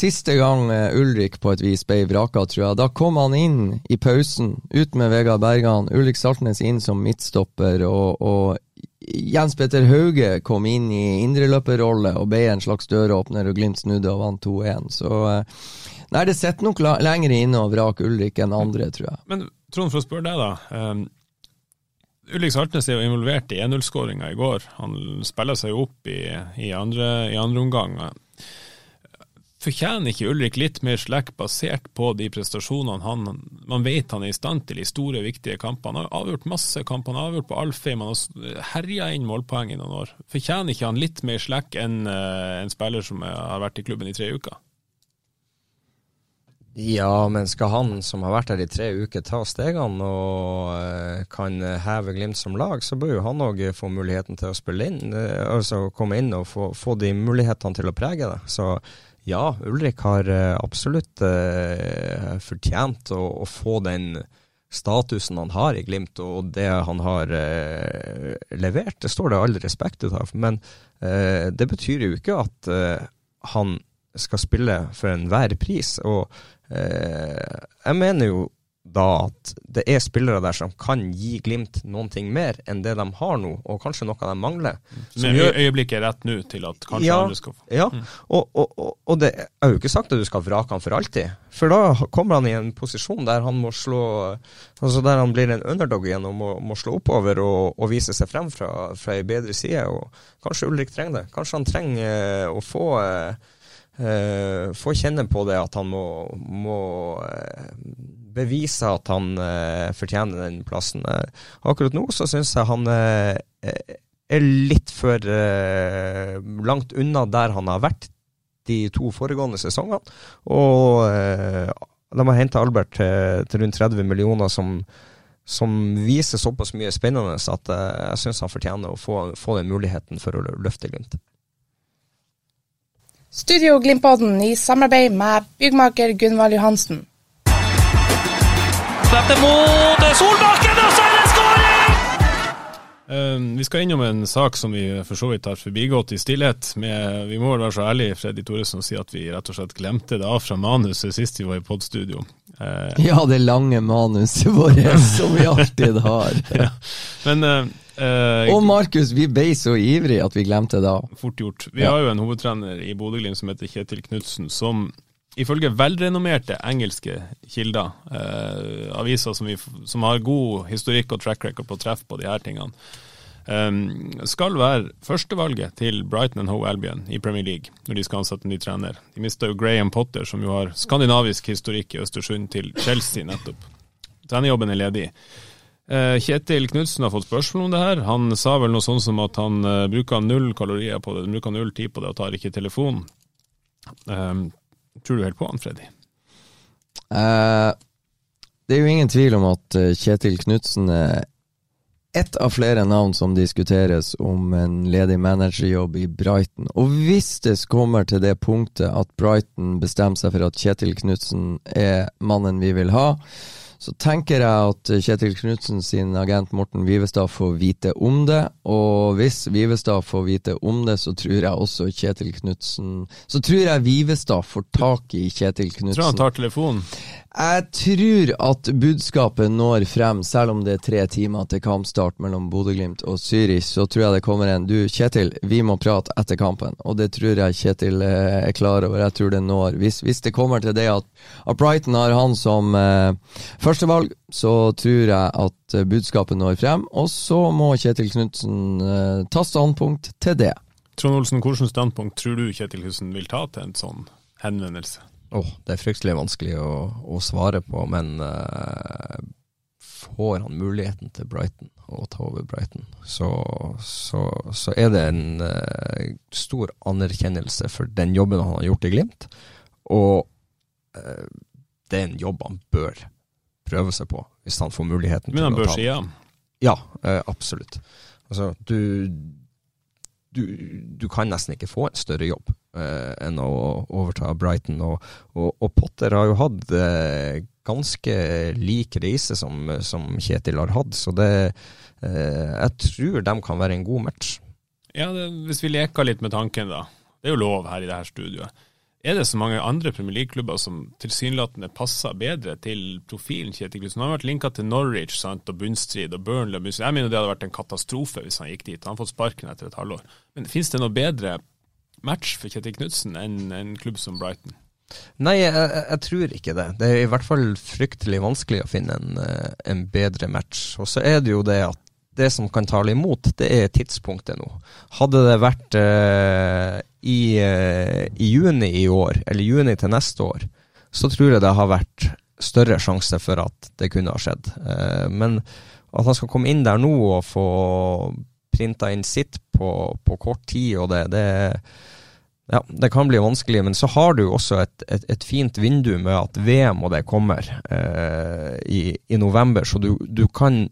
siste gang eh, Ulrik på et vis ble vraka, tror jeg. Da kom han inn i pausen, ut med Vegard Bergan. Ulrik Saltnes inn som midtstopper, og, og Jens Petter Hauge kom inn i indreløperrolle og ble en slags døråpner, og Glimt snudde og vant 2-1. Så eh, nei, det sitter nok lenger inne å vrake Ulrik enn andre, tror jeg. Men Trond, for å spørre deg, da. Um Ulrik Saltnes er jo involvert i 1-0-skåringa i går. Han spiller seg jo opp i, i, andre, i andre omgang. Fortjener ikke Ulrik litt mer slekk basert på de prestasjonene han, man vet han er i stand til i store, viktige kamper? Han har avgjort masse kamper, han har avgjort på Alfheim, han har herja inn målpoeng i noen år. Fortjener ikke han litt mer slekk enn uh, en spiller som har vært i klubben i tre uker? Ja, men skal han som har vært her i tre uker ta stegene og uh, kan heve Glimt som lag, så bør jo han òg få muligheten til å spille inn. Uh, altså komme inn og få, få, de mulighetene til å prege det. Så ja, Ulrik har absolutt absolutt fortjent å, å, få den statusen han har i Glimt, og det han har levert. Det står det all respekt ut av. Men det betyr jo ikke at han skal spille for enhver pris. Og Eh, jeg mener jo da at det er spillere der som kan gi Glimt noen ting mer enn det de har nå, og kanskje noe de mangler. Men øyeblikket er rett nå til at kanskje ja, andre skal få Ja, mm. og, og, og, og, det er jo ikke sagt at du skal vrake han for alltid. For da kommer han i en posisjon der han må slå Altså der han blir en underdog igjen og må, må slå oppover og, vise seg frem fra, fra ei bedre side. Og kanskje Ulrik trenger det. Kanskje han trenger eh, å få eh, få kjenne på det at han må, må uh, bevise at han uh, fortjener den plassen. akkurat nå så syns jeg han er litt for langt unna der han har vært de to foregående sesongene. Og de har henta Albert til, til, rundt 30 millioner, som, som viser såpass mye spennende at jeg syns han fortjener å få, få den muligheten for å løfte Glimt. Studio Glimpodden i samarbeid med byggmaker Gunvald Johansen. Slipper mot Solbakken, og så er det skåring! Uh, vi skal innom en sak som vi for så vidt har forbigått i stillhet. Med, vi må vel være så ærlige Freddy Thoresen, og si at vi rett og slett glemte det av fra manuset sist vi var i podstudio. Uh, ja, det lange manuset vårt som vi alltid har. ja. Men uh, Uh, og Markus, vi ble så ivrige at vi glemte det. Fort gjort. Vi ja. har jo en hovedtrener i Bodø-Glimt som heter Kjetil Knutsen, som ifølge velrenommerte engelske kilder, eh, aviser som, vi, som, har god historikk og track record på treff på de her tingene, eh, skal være førstevalget til Brighton and Hove Albion i Premier League når de skal ansette en ny trener. De mista jo Graham Potter, som jo har skandinavisk historikk i Østersund, til Chelsea nettopp. Trenerjobben er ledig. Eh, Kjetil Knutsen har fått spørsmål om det her. Han sa vel noe sånn som at han uh, bruker null kalorier på det, han bruker null tid på det og tar ikke telefonen. Um, tror du helt på han, Freddy? Uh, det er jo ingen tvil om at Kjetil Knutsen er ett av flere navn som diskuteres om en ledig managerjobb i Brighton. Og hvis det kommer til det punktet at Brighton bestemmer seg for at Kjetil Knutsen er mannen vi vil ha, så tenker jeg at Kjetil Knutsen sin agent Morten Vivestad får vite om det. Og hvis Vivestad får vite om det, så tror jeg også Kjetil Knutsen Så tror jeg Vivestad får tak i Kjetil Knutsen. Tror han tar telefonen? Jeg tror at budskapet når frem, selv om det er tre timer til kampstart mellom Bodø-Glimt og Zürich. Så tror jeg det kommer en Du, Kjetil, vi må prate etter kampen. Og det tror jeg Kjetil eh, er klar over. Jeg tror det når. Hvis, hvis det kommer til det at, at Brighton har han som eh, førstevalg, så tror jeg at eh, budskapet når frem. Og så må Kjetil Knutsen eh, ta standpunkt til det. Trond Olsen, hvilket standpunkt tror du Kjetil Knutsen vil ta til en sånn henvendelse? Oh, det er fryktelig vanskelig å, å svare på, men uh, får han muligheten til Brighton? å ta over Brighton, så, så, så er det en uh, stor anerkjennelse for den jobben han har gjort i Glimt. Og uh, det er en jobb han bør prøve seg på, hvis han får muligheten Men han til å bør si ja? Ja, absolutt. Altså, du, du, du, kan nesten ikke få en større jobb enn å overta Brighton. Og, og, og Potter har jo hatt ganske lik reise som, som, Kjetil har hatt, så det Jeg tror de kan være en god match. Ja, det, Hvis vi leker litt med tanken, da. Det er jo lov her i det her studioet. Er det så mange andre Premier League-klubber som tilsynelatende passer bedre til profilen Kjetil Knutsen? Han har vært linka til Norwich sant, og bunnstrid og Burnley. Jeg mener det hadde vært en katastrofe hvis han gikk dit. Han har fått sparken etter et halvår. Men finnes det noe bedre match for Kjetil Knutsen enn en klubb som Brighton? Nei, jeg, jeg, tror ikke det. Det er i hvert fall fryktelig vanskelig å finne en, eh, en bedre match. Og så er det jo det at det som kan tale imot, det er tidspunktet nå. Hadde det vært eh, i, eh, i, juni i år, eller juni til neste år, så tror jeg det har vært større sjanse for at det kunne ha skjedd. Eh, men at han skal komme inn der nå og få printa inn sitt på, på kort tid, og det, det, ja, det kan bli vanskelig. Men så har du også et, et, et fint vindu med at VM og det kommer eh, i, i, november, så du, du, kan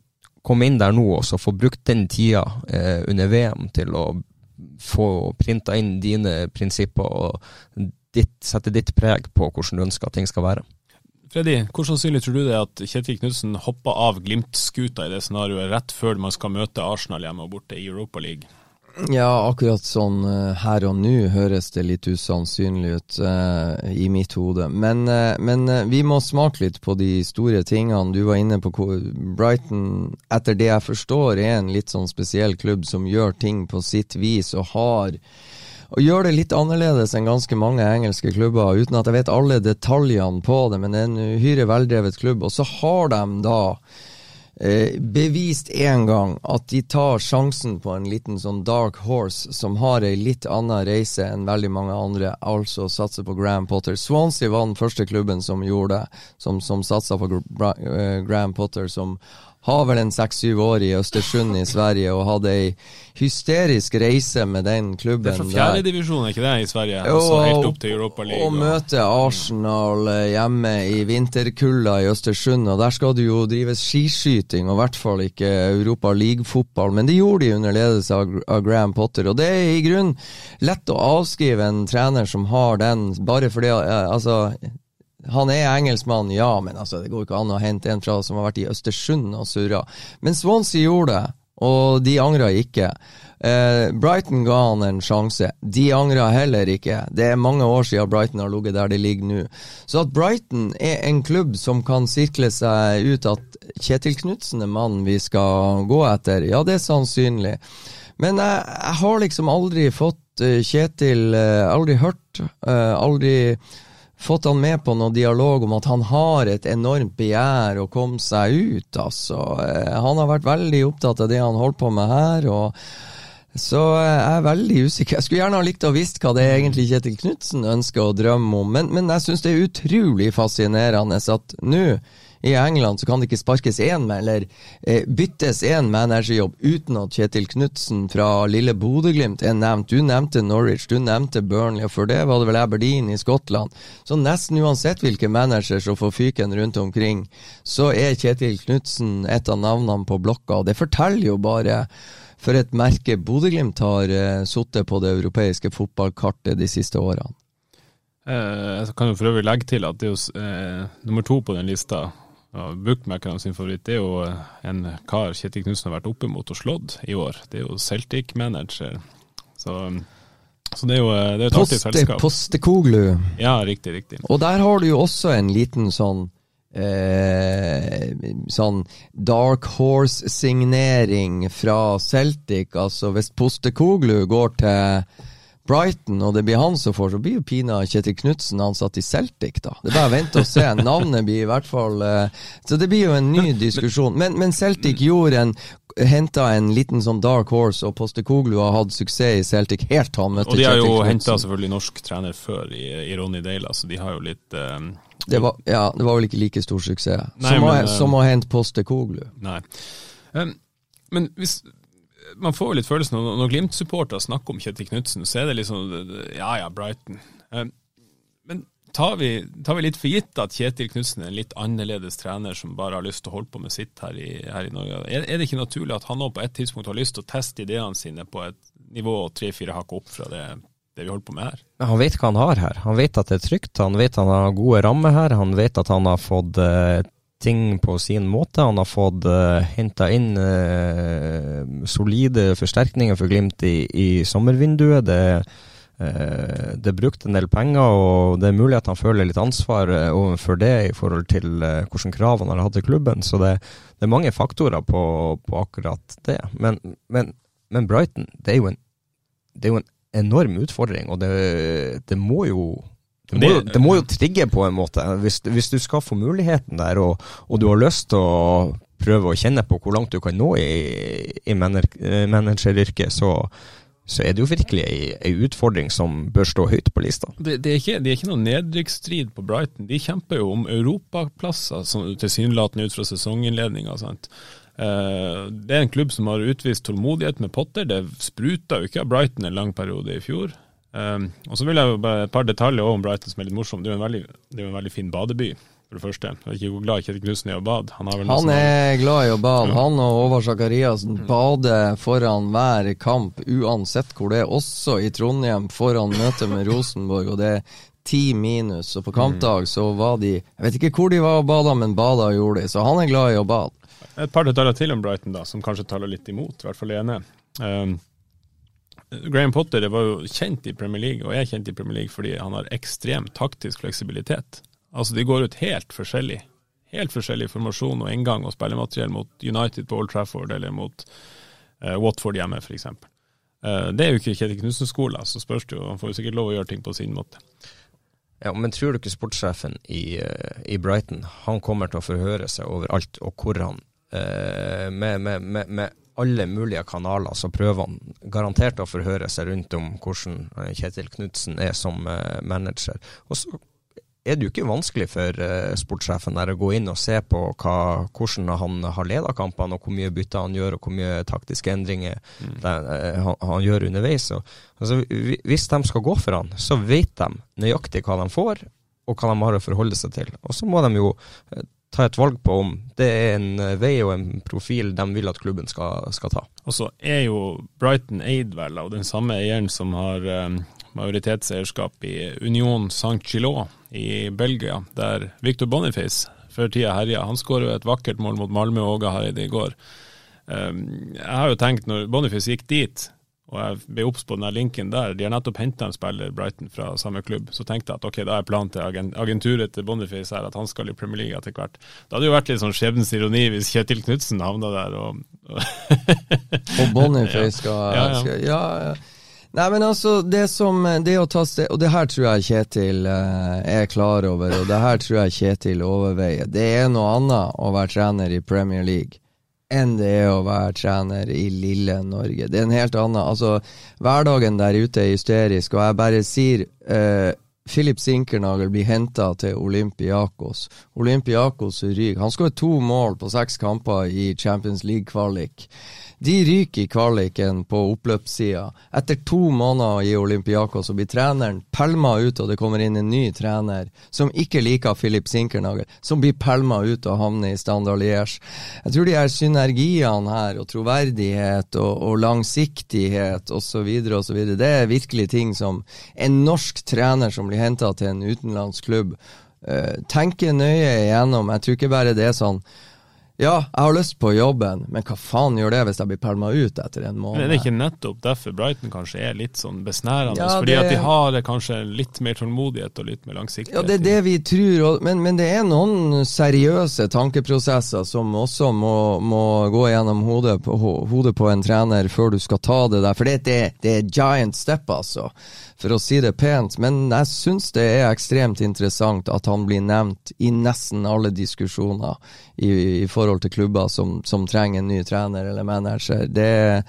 komme inn der nå og få brukt den tida eh, under VM til å få printa inn dine prinsipper og ditt, sette ditt preg på hvordan du ønsker at ting skal være. Freddy, hvor sannsynlig tror du det er at Kjetil Knutsen hopper av Glimt-skuta i det scenarioet rett før man skal møte Arsenal hjemme og borte i Europa League? Ja, akkurat sånn uh, her og nå høres det litt usannsynlig ut uh, i mitt hode. Men, uh, men vi må smake litt på de store tingene. Du var inne på Brighton, etter det jeg forstår, er en litt sånn spesiell klubb som gjør ting på sitt vis og har og gjør det litt annerledes enn ganske mange engelske klubber, uten at jeg vet alle detaljene på det, men det er en uhyre veldrevet klubb. Og så har de da eh, bevist en gang at de tar sjansen på en liten sånn dark horse som har ei litt annen reise enn veldig mange andre, altså satser på Graham Potter. Swansea var den første klubben som gjorde det, som, som satsa på eh, Graham Potter, som har vel en seks-syv år i Østersund i Sverige og hadde ei hysterisk reise med den klubben. Det er fra fjerdedivisjon, er ikke det, i Sverige? Og, altså helt opp til Europa League. Og, og møte Arsenal eh, hjemme i vinterkulda i Østersund, og der skal det jo drives skiskyting, og i hvert fall ikke Europa League-fotball. Men det gjorde de under ledelse av, av Graham Potter, og det er i grunnen lett å avskrive en trener som har den, bare fordi eh, altså han er engelskmann, ja, men altså, det går ikke an å hente en fra som har vært i Østersund og surra. Men Swansea gjorde det, og de angra ikke. Eh, Brighton ga han en sjanse. De angra heller ikke. Det er mange år siden Brighton har ligget der de ligger nå. Så at Brighton er en klubb som kan sirkle seg ut at Kjetil Knutsen er mannen vi skal gå etter, ja, det er sannsynlig. Men jeg, jeg har liksom aldri fått uh, Kjetil uh, Aldri hørt, aldri fått han med på noen dialog om at han har et enormt begjær å komme seg ut, altså. Eh, han har vært veldig opptatt av det han holder på med her, og så eh, jeg er veldig usikker. Jeg skulle gjerne ha likt å visst hva det egentlig Kjetil Knutsen ønsker å drømme om, men, men jeg syns det er utrolig fascinerende at nå i England så kan det ikke sparkes én eller eh, byttes én managerjobb uten at Kjetil Knutsen fra lille Bodø-Glimt er nevnt. Du nevnte Norwich, du nevnte Burnley, og før det var det vel Aberdeen i Skottland. Så nesten uansett hvilke managere som får fyken rundt omkring, så er Kjetil Knutsen et av navnene på blokka. Det forteller jo bare for et merke Bodø-Glimt har eh, sittet på det europeiske fotballkartet de siste årene. Eh, jeg kan jo for øvrig legge til at det er jo eh, nummer to på den lista ja, Bookmakerne sin favoritt er jo eh, en kar Kjetil Knutsen har vært oppe mot og slått i år. Det er jo Celtic-manager. Så, så, det er jo eh, det er et artig selskap. Postekoglu. Ja, riktig, riktig. Og der har du jo også en liten sånn Eh, sånn Dark Horse-signering fra Celtic. Altså hvis Postekoglu går til Brighton, og det blir han som får, så blir jo Pina Kjetil Knutsen ansatt i Celtic, da. Det er bare å vente og se. Navnet blir i hvert fall uh, Så det blir jo en ny diskusjon. Men, men Celtic gjorde en henta en liten sånn dark horse, og Postekoglu har hatt suksess i Celtic helt til han møtte Kjetil Knutsen. Og de har jo henta selvfølgelig norsk trener før, i, i Ronny Dale, så de har jo litt um, det var, Ja, det var vel ikke like stor suksess Nei, som, men, å, som å hente Postekoglu. Nei. Um, Men hvis man får jo litt følelsen når, når Glimt-supportere snakker om Kjetil Knutsen, så er det liksom Ja ja, Brighton. Eh, men tar vi, tar vi litt for gitt at Kjetil Knutsen er en litt annerledes trener som bare har lyst til å holde på med sitt her i, her i Norge? Er, er, det ikke naturlig at han nå på et tidspunkt har lyst til å teste ideene sine på et nivå tre-fire hakk opp fra det, det vi holder på med her? Han vet hva han har her. Han vet at det er trygt. Han vet han har gode rammer her. Han vet at han har fått uh, ting på sin måte. Han har fått uh, eh, henta inn uh, solide forsterkninger for Glimt i, i sommervinduet. Det, uh, det er brukt en del penger, og det er mulig at han føler litt ansvar overfor det i forhold til uh, hvilke krav han har hatt i klubben. Så det, det er mange faktorer på, på akkurat det. Men, men, men, Brighton, det er jo en, det er jo en enorm utfordring, og det, det må jo det må, jo, det må, jo, trigge på en måte. Hvis, hvis, du skal få muligheten der, og, og, du har lyst til å prøve å kjenne på hvor langt du kan nå i, i manageryrket, så, så er det jo virkelig ei, utfordring som bør stå høyt på lista. Det, det, er, ikke, det er ikke noen nedrykksstrid på Brighton. De kjemper jo om europaplasser, tilsynelatende ut fra sesonginnledninga. Uh, det er en klubb som har utvist tålmodighet med Potter. Det spruta jo ikke av Brighton en lang periode i fjor. Um, og så vil jeg jo bare et par detaljer om Brighton som er litt morsomt. Det er jo en veldig, det er en veldig fin badeby, for det første. Jeg er ikke glad Kjetil Knutsen er å bade. Han, han er glad i å bade. Ja. Han og Håvard Sakariassen bader foran hver kamp, uansett hvor det er. Også i Trondheim, foran møtet med Rosenborg. og det er ti minus, og på kampdag så var de Jeg vet ikke hvor de var og bada, men bada gjorde de. Så han er glad i å bade. Et par detaljer til om Brighton, da, som kanskje taler litt imot, i hvert fall ene. Um, Graham Potter var jo kjent i Premier League, og er kjent i Premier League fordi han har ekstrem taktisk fleksibilitet. Altså De går ut helt forskjellig. Helt forskjellig formasjon og inngang og spillemateriell mot United på Old Trafford eller mot uh, Watford hjemme, f.eks. Uh, eh, det er jo ikke Kjetil Knutsen-skolen, så spørs det jo. Han får jo sikkert lov å gjøre ting på sin måte. Ja, Men tror du ikke sportssjefen i, uh, i Brighton han kommer til å forhøre seg over alt og hvor han uh, med, med, med, med alle mulige kanaler, så prøver han garantert å forhøre seg rundt om hvordan eh, Kjetil Knutsen er som uh, manager. Og så er det jo ikke vanskelig for uh, sportssjefen der å gå inn og se på hva, hvordan han har leda kampene, og hvor mye bytter han gjør, og hvor mye taktiske endringer mm. der, han, han, gjør underveis. Og, altså, hvis de skal gå for han, så vet de nøyaktig hva de får, og hva de har å forholde seg til. Og så må de jo ta et valg på om det er en eh, vei og en profil de vil at klubben skal, skal ta. Og så er jo Brighton eid vel av den samme eieren som har um, majoritetseierskap i Union Saint-Gilot i Belgia, der Victor Boniface før tida herja. Han skårer jo et vakkert mål mot Malmö og Åge Hareide i går. Um, jeg har jo tenkt, når Boniface gikk dit, og jeg ble obs på den linken der. De har nettopp henta en spiller, Brighton, fra samme klubb. Så tenkte jeg at ok, da er planen til agenturet til Boniface her at han skal i Premier League etter hvert. Det hadde jo vært litt sånn skjebnens ironi hvis Kjetil Knutsen havna der og Og Boniface skal, ja, ja. skal ja, Nei, men altså, det som det å ta sted, Og det her tror jeg Kjetil eh, er klar over, og det her tror jeg Kjetil overveier. Det er noe annet å være trener i Premier League enn det er å være trener i lille Norge. Det er en helt annen Altså, hverdagen der ute er hysterisk, og jeg bare sier eh, Philip Sinkernagel blir henta til Olympiakos. Olympiakos ryker. Han skårer to mål på seks kamper i Champions League-kvalik. De ryker i kvaliken på oppløpssida. Etter to måneder i Olympiakos så blir treneren pælma ut, og det kommer inn en ny trener som ikke liker Philip Sinkernagel, som blir pælma ut og havner i Standard Liège. Jeg tror de her synergiene her, og troverdighet og, og langsiktighet osv., osv., det er virkelig ting som en norsk trener som blir henta til en utenlandsk klubb, uh, tenker nøye igjennom. Jeg tror ikke bare det er sånn ja, jeg har lyst på jobben, men hva faen gjør det hvis jeg blir pælma ut etter en måned? Men er det ikke nettopp derfor Brighton kanskje er litt sånn besnærende? Ja, fordi at de har kanskje litt mer tålmodighet og litt mer langsiktighet? Ja, det er det vi tror, men, men, det er noen seriøse tankeprosesser som også må, må gå gjennom hodet på, hodet på, en trener før du skal ta det der. For det, det, det er giant step, altså. For å si det pent. Men jeg syns det er ekstremt interessant at han blir nevnt i nesten alle diskusjoner i, i forhold til klubber som, som, trenger en ny trener eller manager. Det,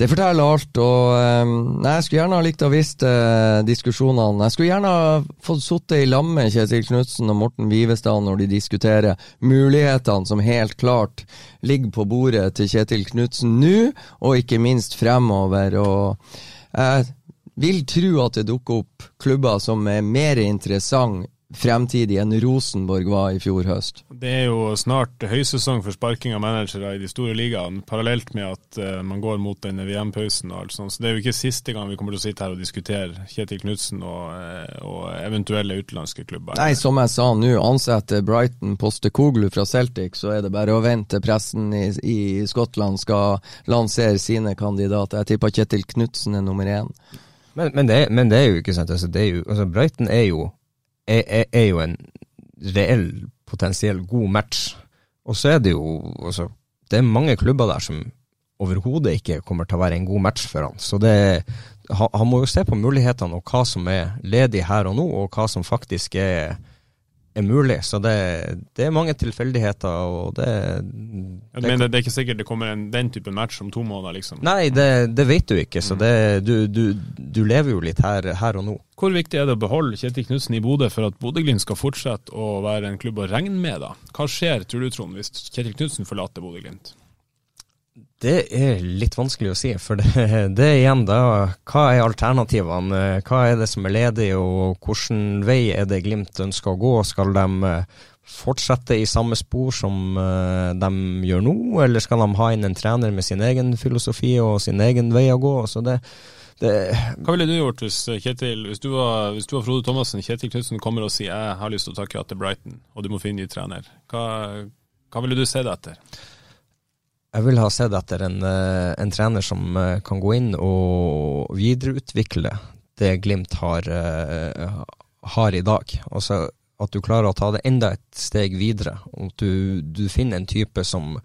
det forteller alt. og um, nei, Jeg skulle gjerne ha likt å visst eh, diskusjonene. Jeg skulle gjerne ha fått sittet i lag med Kjetil Knutsen og Morten Vivestad når de diskuterer mulighetene som helt klart ligger på bordet til Kjetil Knutsen nå, og ikke minst fremover. og jeg vil tro at det dukker opp klubber som er mer interessant fremtidig enn Rosenborg var i fjor høst. Det er jo snart høysesong for sparking av managere i de store ligaene, parallelt med at uh, man går mot denne VM-pausen og alt sånt. Så det er jo ikke siste gang vi kommer til å sitte her og diskutere Kjetil Knutsen og, uh, og, eventuelle utenlandske klubber. Nei, som jeg sa nå, ansetter Brighton Postekoglu fra Celtic, så er det bare å vente til pressen i, i Skottland skal lansere sine kandidater. Jeg tipper Kjetil Knutsen er nummer én. Men, men, det, men, det, er jo ikke sant. Altså, er jo, altså Brighton er jo, er, er jo en reell, potensiell god match. Og så er det jo altså, Det er mange klubber der som overhodet ikke kommer til å være en god match for han. Så det, han, han må jo se på mulighetene og hva som er ledig her og nå, og hva som faktisk er er mulig. Så det, det, er mange tilfeldigheter, og det, det Men det, det, er ikke sikkert det kommer en, den type match om to måneder, liksom? Nei, det, vet du ikke. Så mm. du, du, du, lever jo litt her, her, og nå. Hvor viktig er det å beholde Kjetil Knutsen i Bodø for at Bodø-Glimt skal fortsette å være en klubb å regne med, da? Hva skjer, tror du, Trond, hvis Kjetil Knutsen forlater Bodø-Glimt? Det er litt vanskelig å si, for det, det er igjen da Hva er alternativene? Hva er det som er ledig, og hvilken vei er det Glimt ønsker å gå? Skal de eh, fortsette i samme spor som eh, de gjør nå, eller skal de ha inn en trener med sin egen filosofi og sin egen vei å gå? Så det, det Hva ville du gjort hvis Kjetil, hvis du var, hvis du var Frode Thomassen, Kjetil Knutsen kommer og sier jeg har lyst til å takke ja til Brighton, og du må finne ny trener? Hva, hva ville du se det etter? Jeg vil ha sett etter en, eh, en, trener som eh, kan gå inn og videreutvikle det Glimt har, eh, har i dag. Altså at du klarer å ta det enda et steg videre. Og at du, du finner en type som,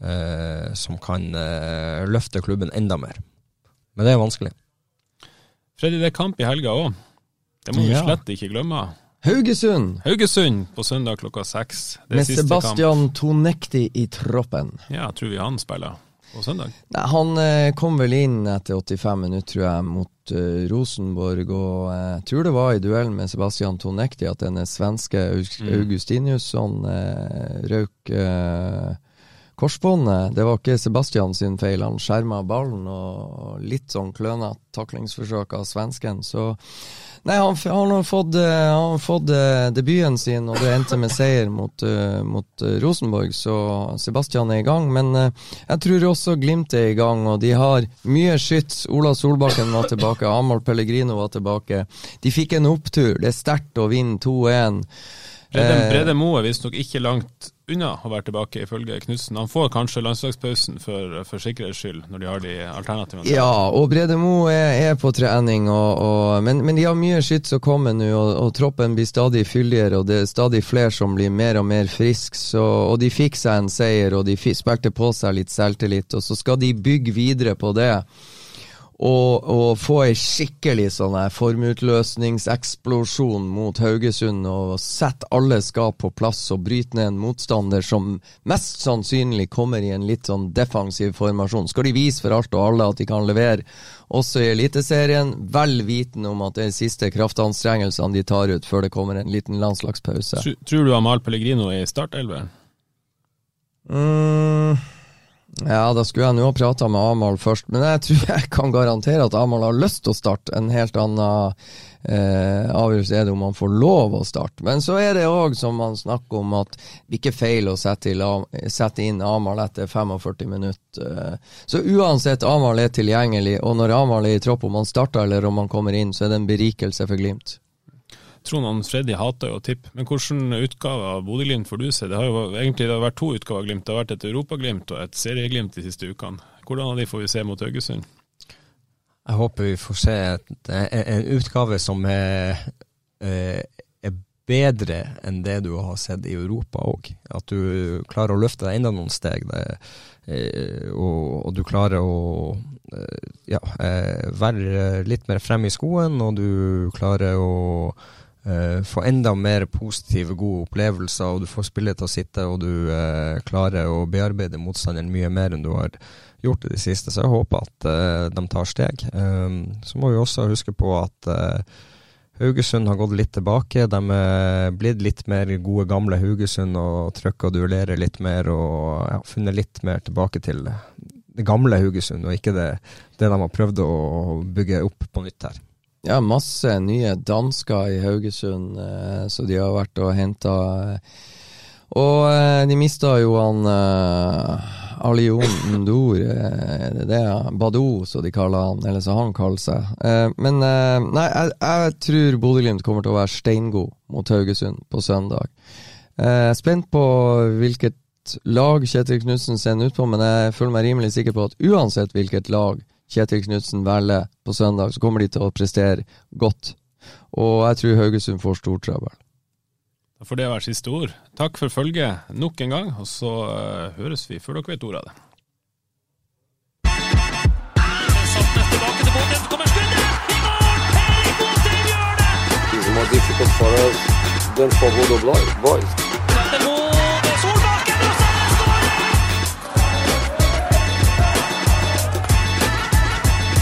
eh, som kan eh, løfte klubben enda mer. Men det er vanskelig. Freddy, det er kamp i helga òg. Det må vi ja. slett ikke glemme. Haugesund. Haugesund på søndag klokka seks. Med Sebastian Tonekti i troppen. Ja, tror vi han spiller på søndag? Nei, Han eh, kom vel inn etter 85 minutter, tror jeg, mot uh, Rosenborg. Og jeg eh, tror det var i duellen med Sebastian Tonekti at denne svenske mm. Augustiniusson eh, røk eh, korsbåndet. Det var ikke Sebastian sin feil. Han skjerma ballen og litt sånn klønete taklingsforsøk av svensken. Så Nei, han, han, har fått, eh, han fått uh, debuten sin, og det endte med seier mot, uh, mot Rosenborg, så Sebastian er i gang. Men jeg tror også Glimt er i gang, og de har mye skyts. Ola Solbakken var tilbake, Amahl Pellegrino var tilbake. De fikk en opptur. Det er sterkt å vinne 2-1. Brede, Brede Moe er visstnok ikke langt unna å være tilbake, ifølge Knutsen. Han får kanskje landslagspausen for, for, sikkerhets skyld, når de har de alternativene. Ja, og Brede Moe er, er, på trening, og, og, men, men, de har mye skyts å komme nå, og, og, troppen blir stadig fyldigere, og det er stadig flere som blir mer og mer friske. Og de fikk seg en seier, og de spilte på seg litt selvtillit, og så skal de bygge videre på det og, og få ei skikkelig sånn formutløsningseksplosjon mot Haugesund og sette alle skap på plass og bryte ned en motstander som mest sannsynlig kommer i en litt sånn defensiv formasjon. Skal de vise for alt og alle at de kan levere også i Eliteserien, vel vitende om at det er de siste kraftanstrengelsene de tar ut før det kommer en liten landslagspause. Tror du Amal Pellegrino er i startelver? Mm. Ja, da skulle jeg nå ha prata med Amahl først, men jeg tror jeg kan garantere at Amahl har lyst til å starte. En helt annen eh, avgjørelse er det om han får lov å starte. Men så er det òg, som man snakker om, at det ikke er feil å sette, sette inn Amahl etter 45 minutter. Eh. Så uansett, Amahl er tilgjengelig, og når Amahl er i tropp, om han starter eller om han kommer inn, så er det en berikelse for Glimt. Trond og Freddy hater jo å tippe, men hvilken utgave av Bodø-Glimt får du se? Det har jo egentlig har vært to utgaver av Glimt. Det har vært et Europaglimt og et serieglimt de siste ukene. Hvordan av de får vi se mot Haugesund? Jeg håper vi får se et, en, utgave som er, eh, er bedre enn det du har sett i Europa òg. At du klarer å løfte deg enda noen steg. Det, eh, og, og, du klarer å eh, ja, være litt mer frem i skoen, og du klarer å eh, få enda mer positive, gode opplevelser, og du får spillet til å sitte, og du uh, klarer å bearbeide motstanderen mye mer enn du har gjort i det siste. Så jeg håper at uh, de tar steg. så må vi også huske på at Haugesund har gått litt tilbake. De er blitt litt mer gode, gamle Haugesund og trykker og duellerer litt mer og ja, funnet litt mer tilbake til det gamle Haugesund, og ikke det, det, de har prøvd å bygge opp på nytt her. Ja, masse nye dansker i Haugesund, eh, så de har vært og henta eh, Og eh, de mista jo han Alion Ndour, er det det? Badou, som de kaller han, eller som han kaller seg. Men nei, jeg, jeg tror Bodø-Glimt kommer til å være steingod mot Haugesund på søndag. Jeg er spent på hvilket lag Kjetil Knutsen sender ut på, men jeg føler meg rimelig sikker på at uansett hvilket lag Kjetil Knutsen velger på søndag, så kommer de til å prestere godt. Og jeg tror Haugesund får stortrøbbel. Da får det være siste ord. Takk for følget nok en gang, og så uh, høres vi før dere vet ordet av det.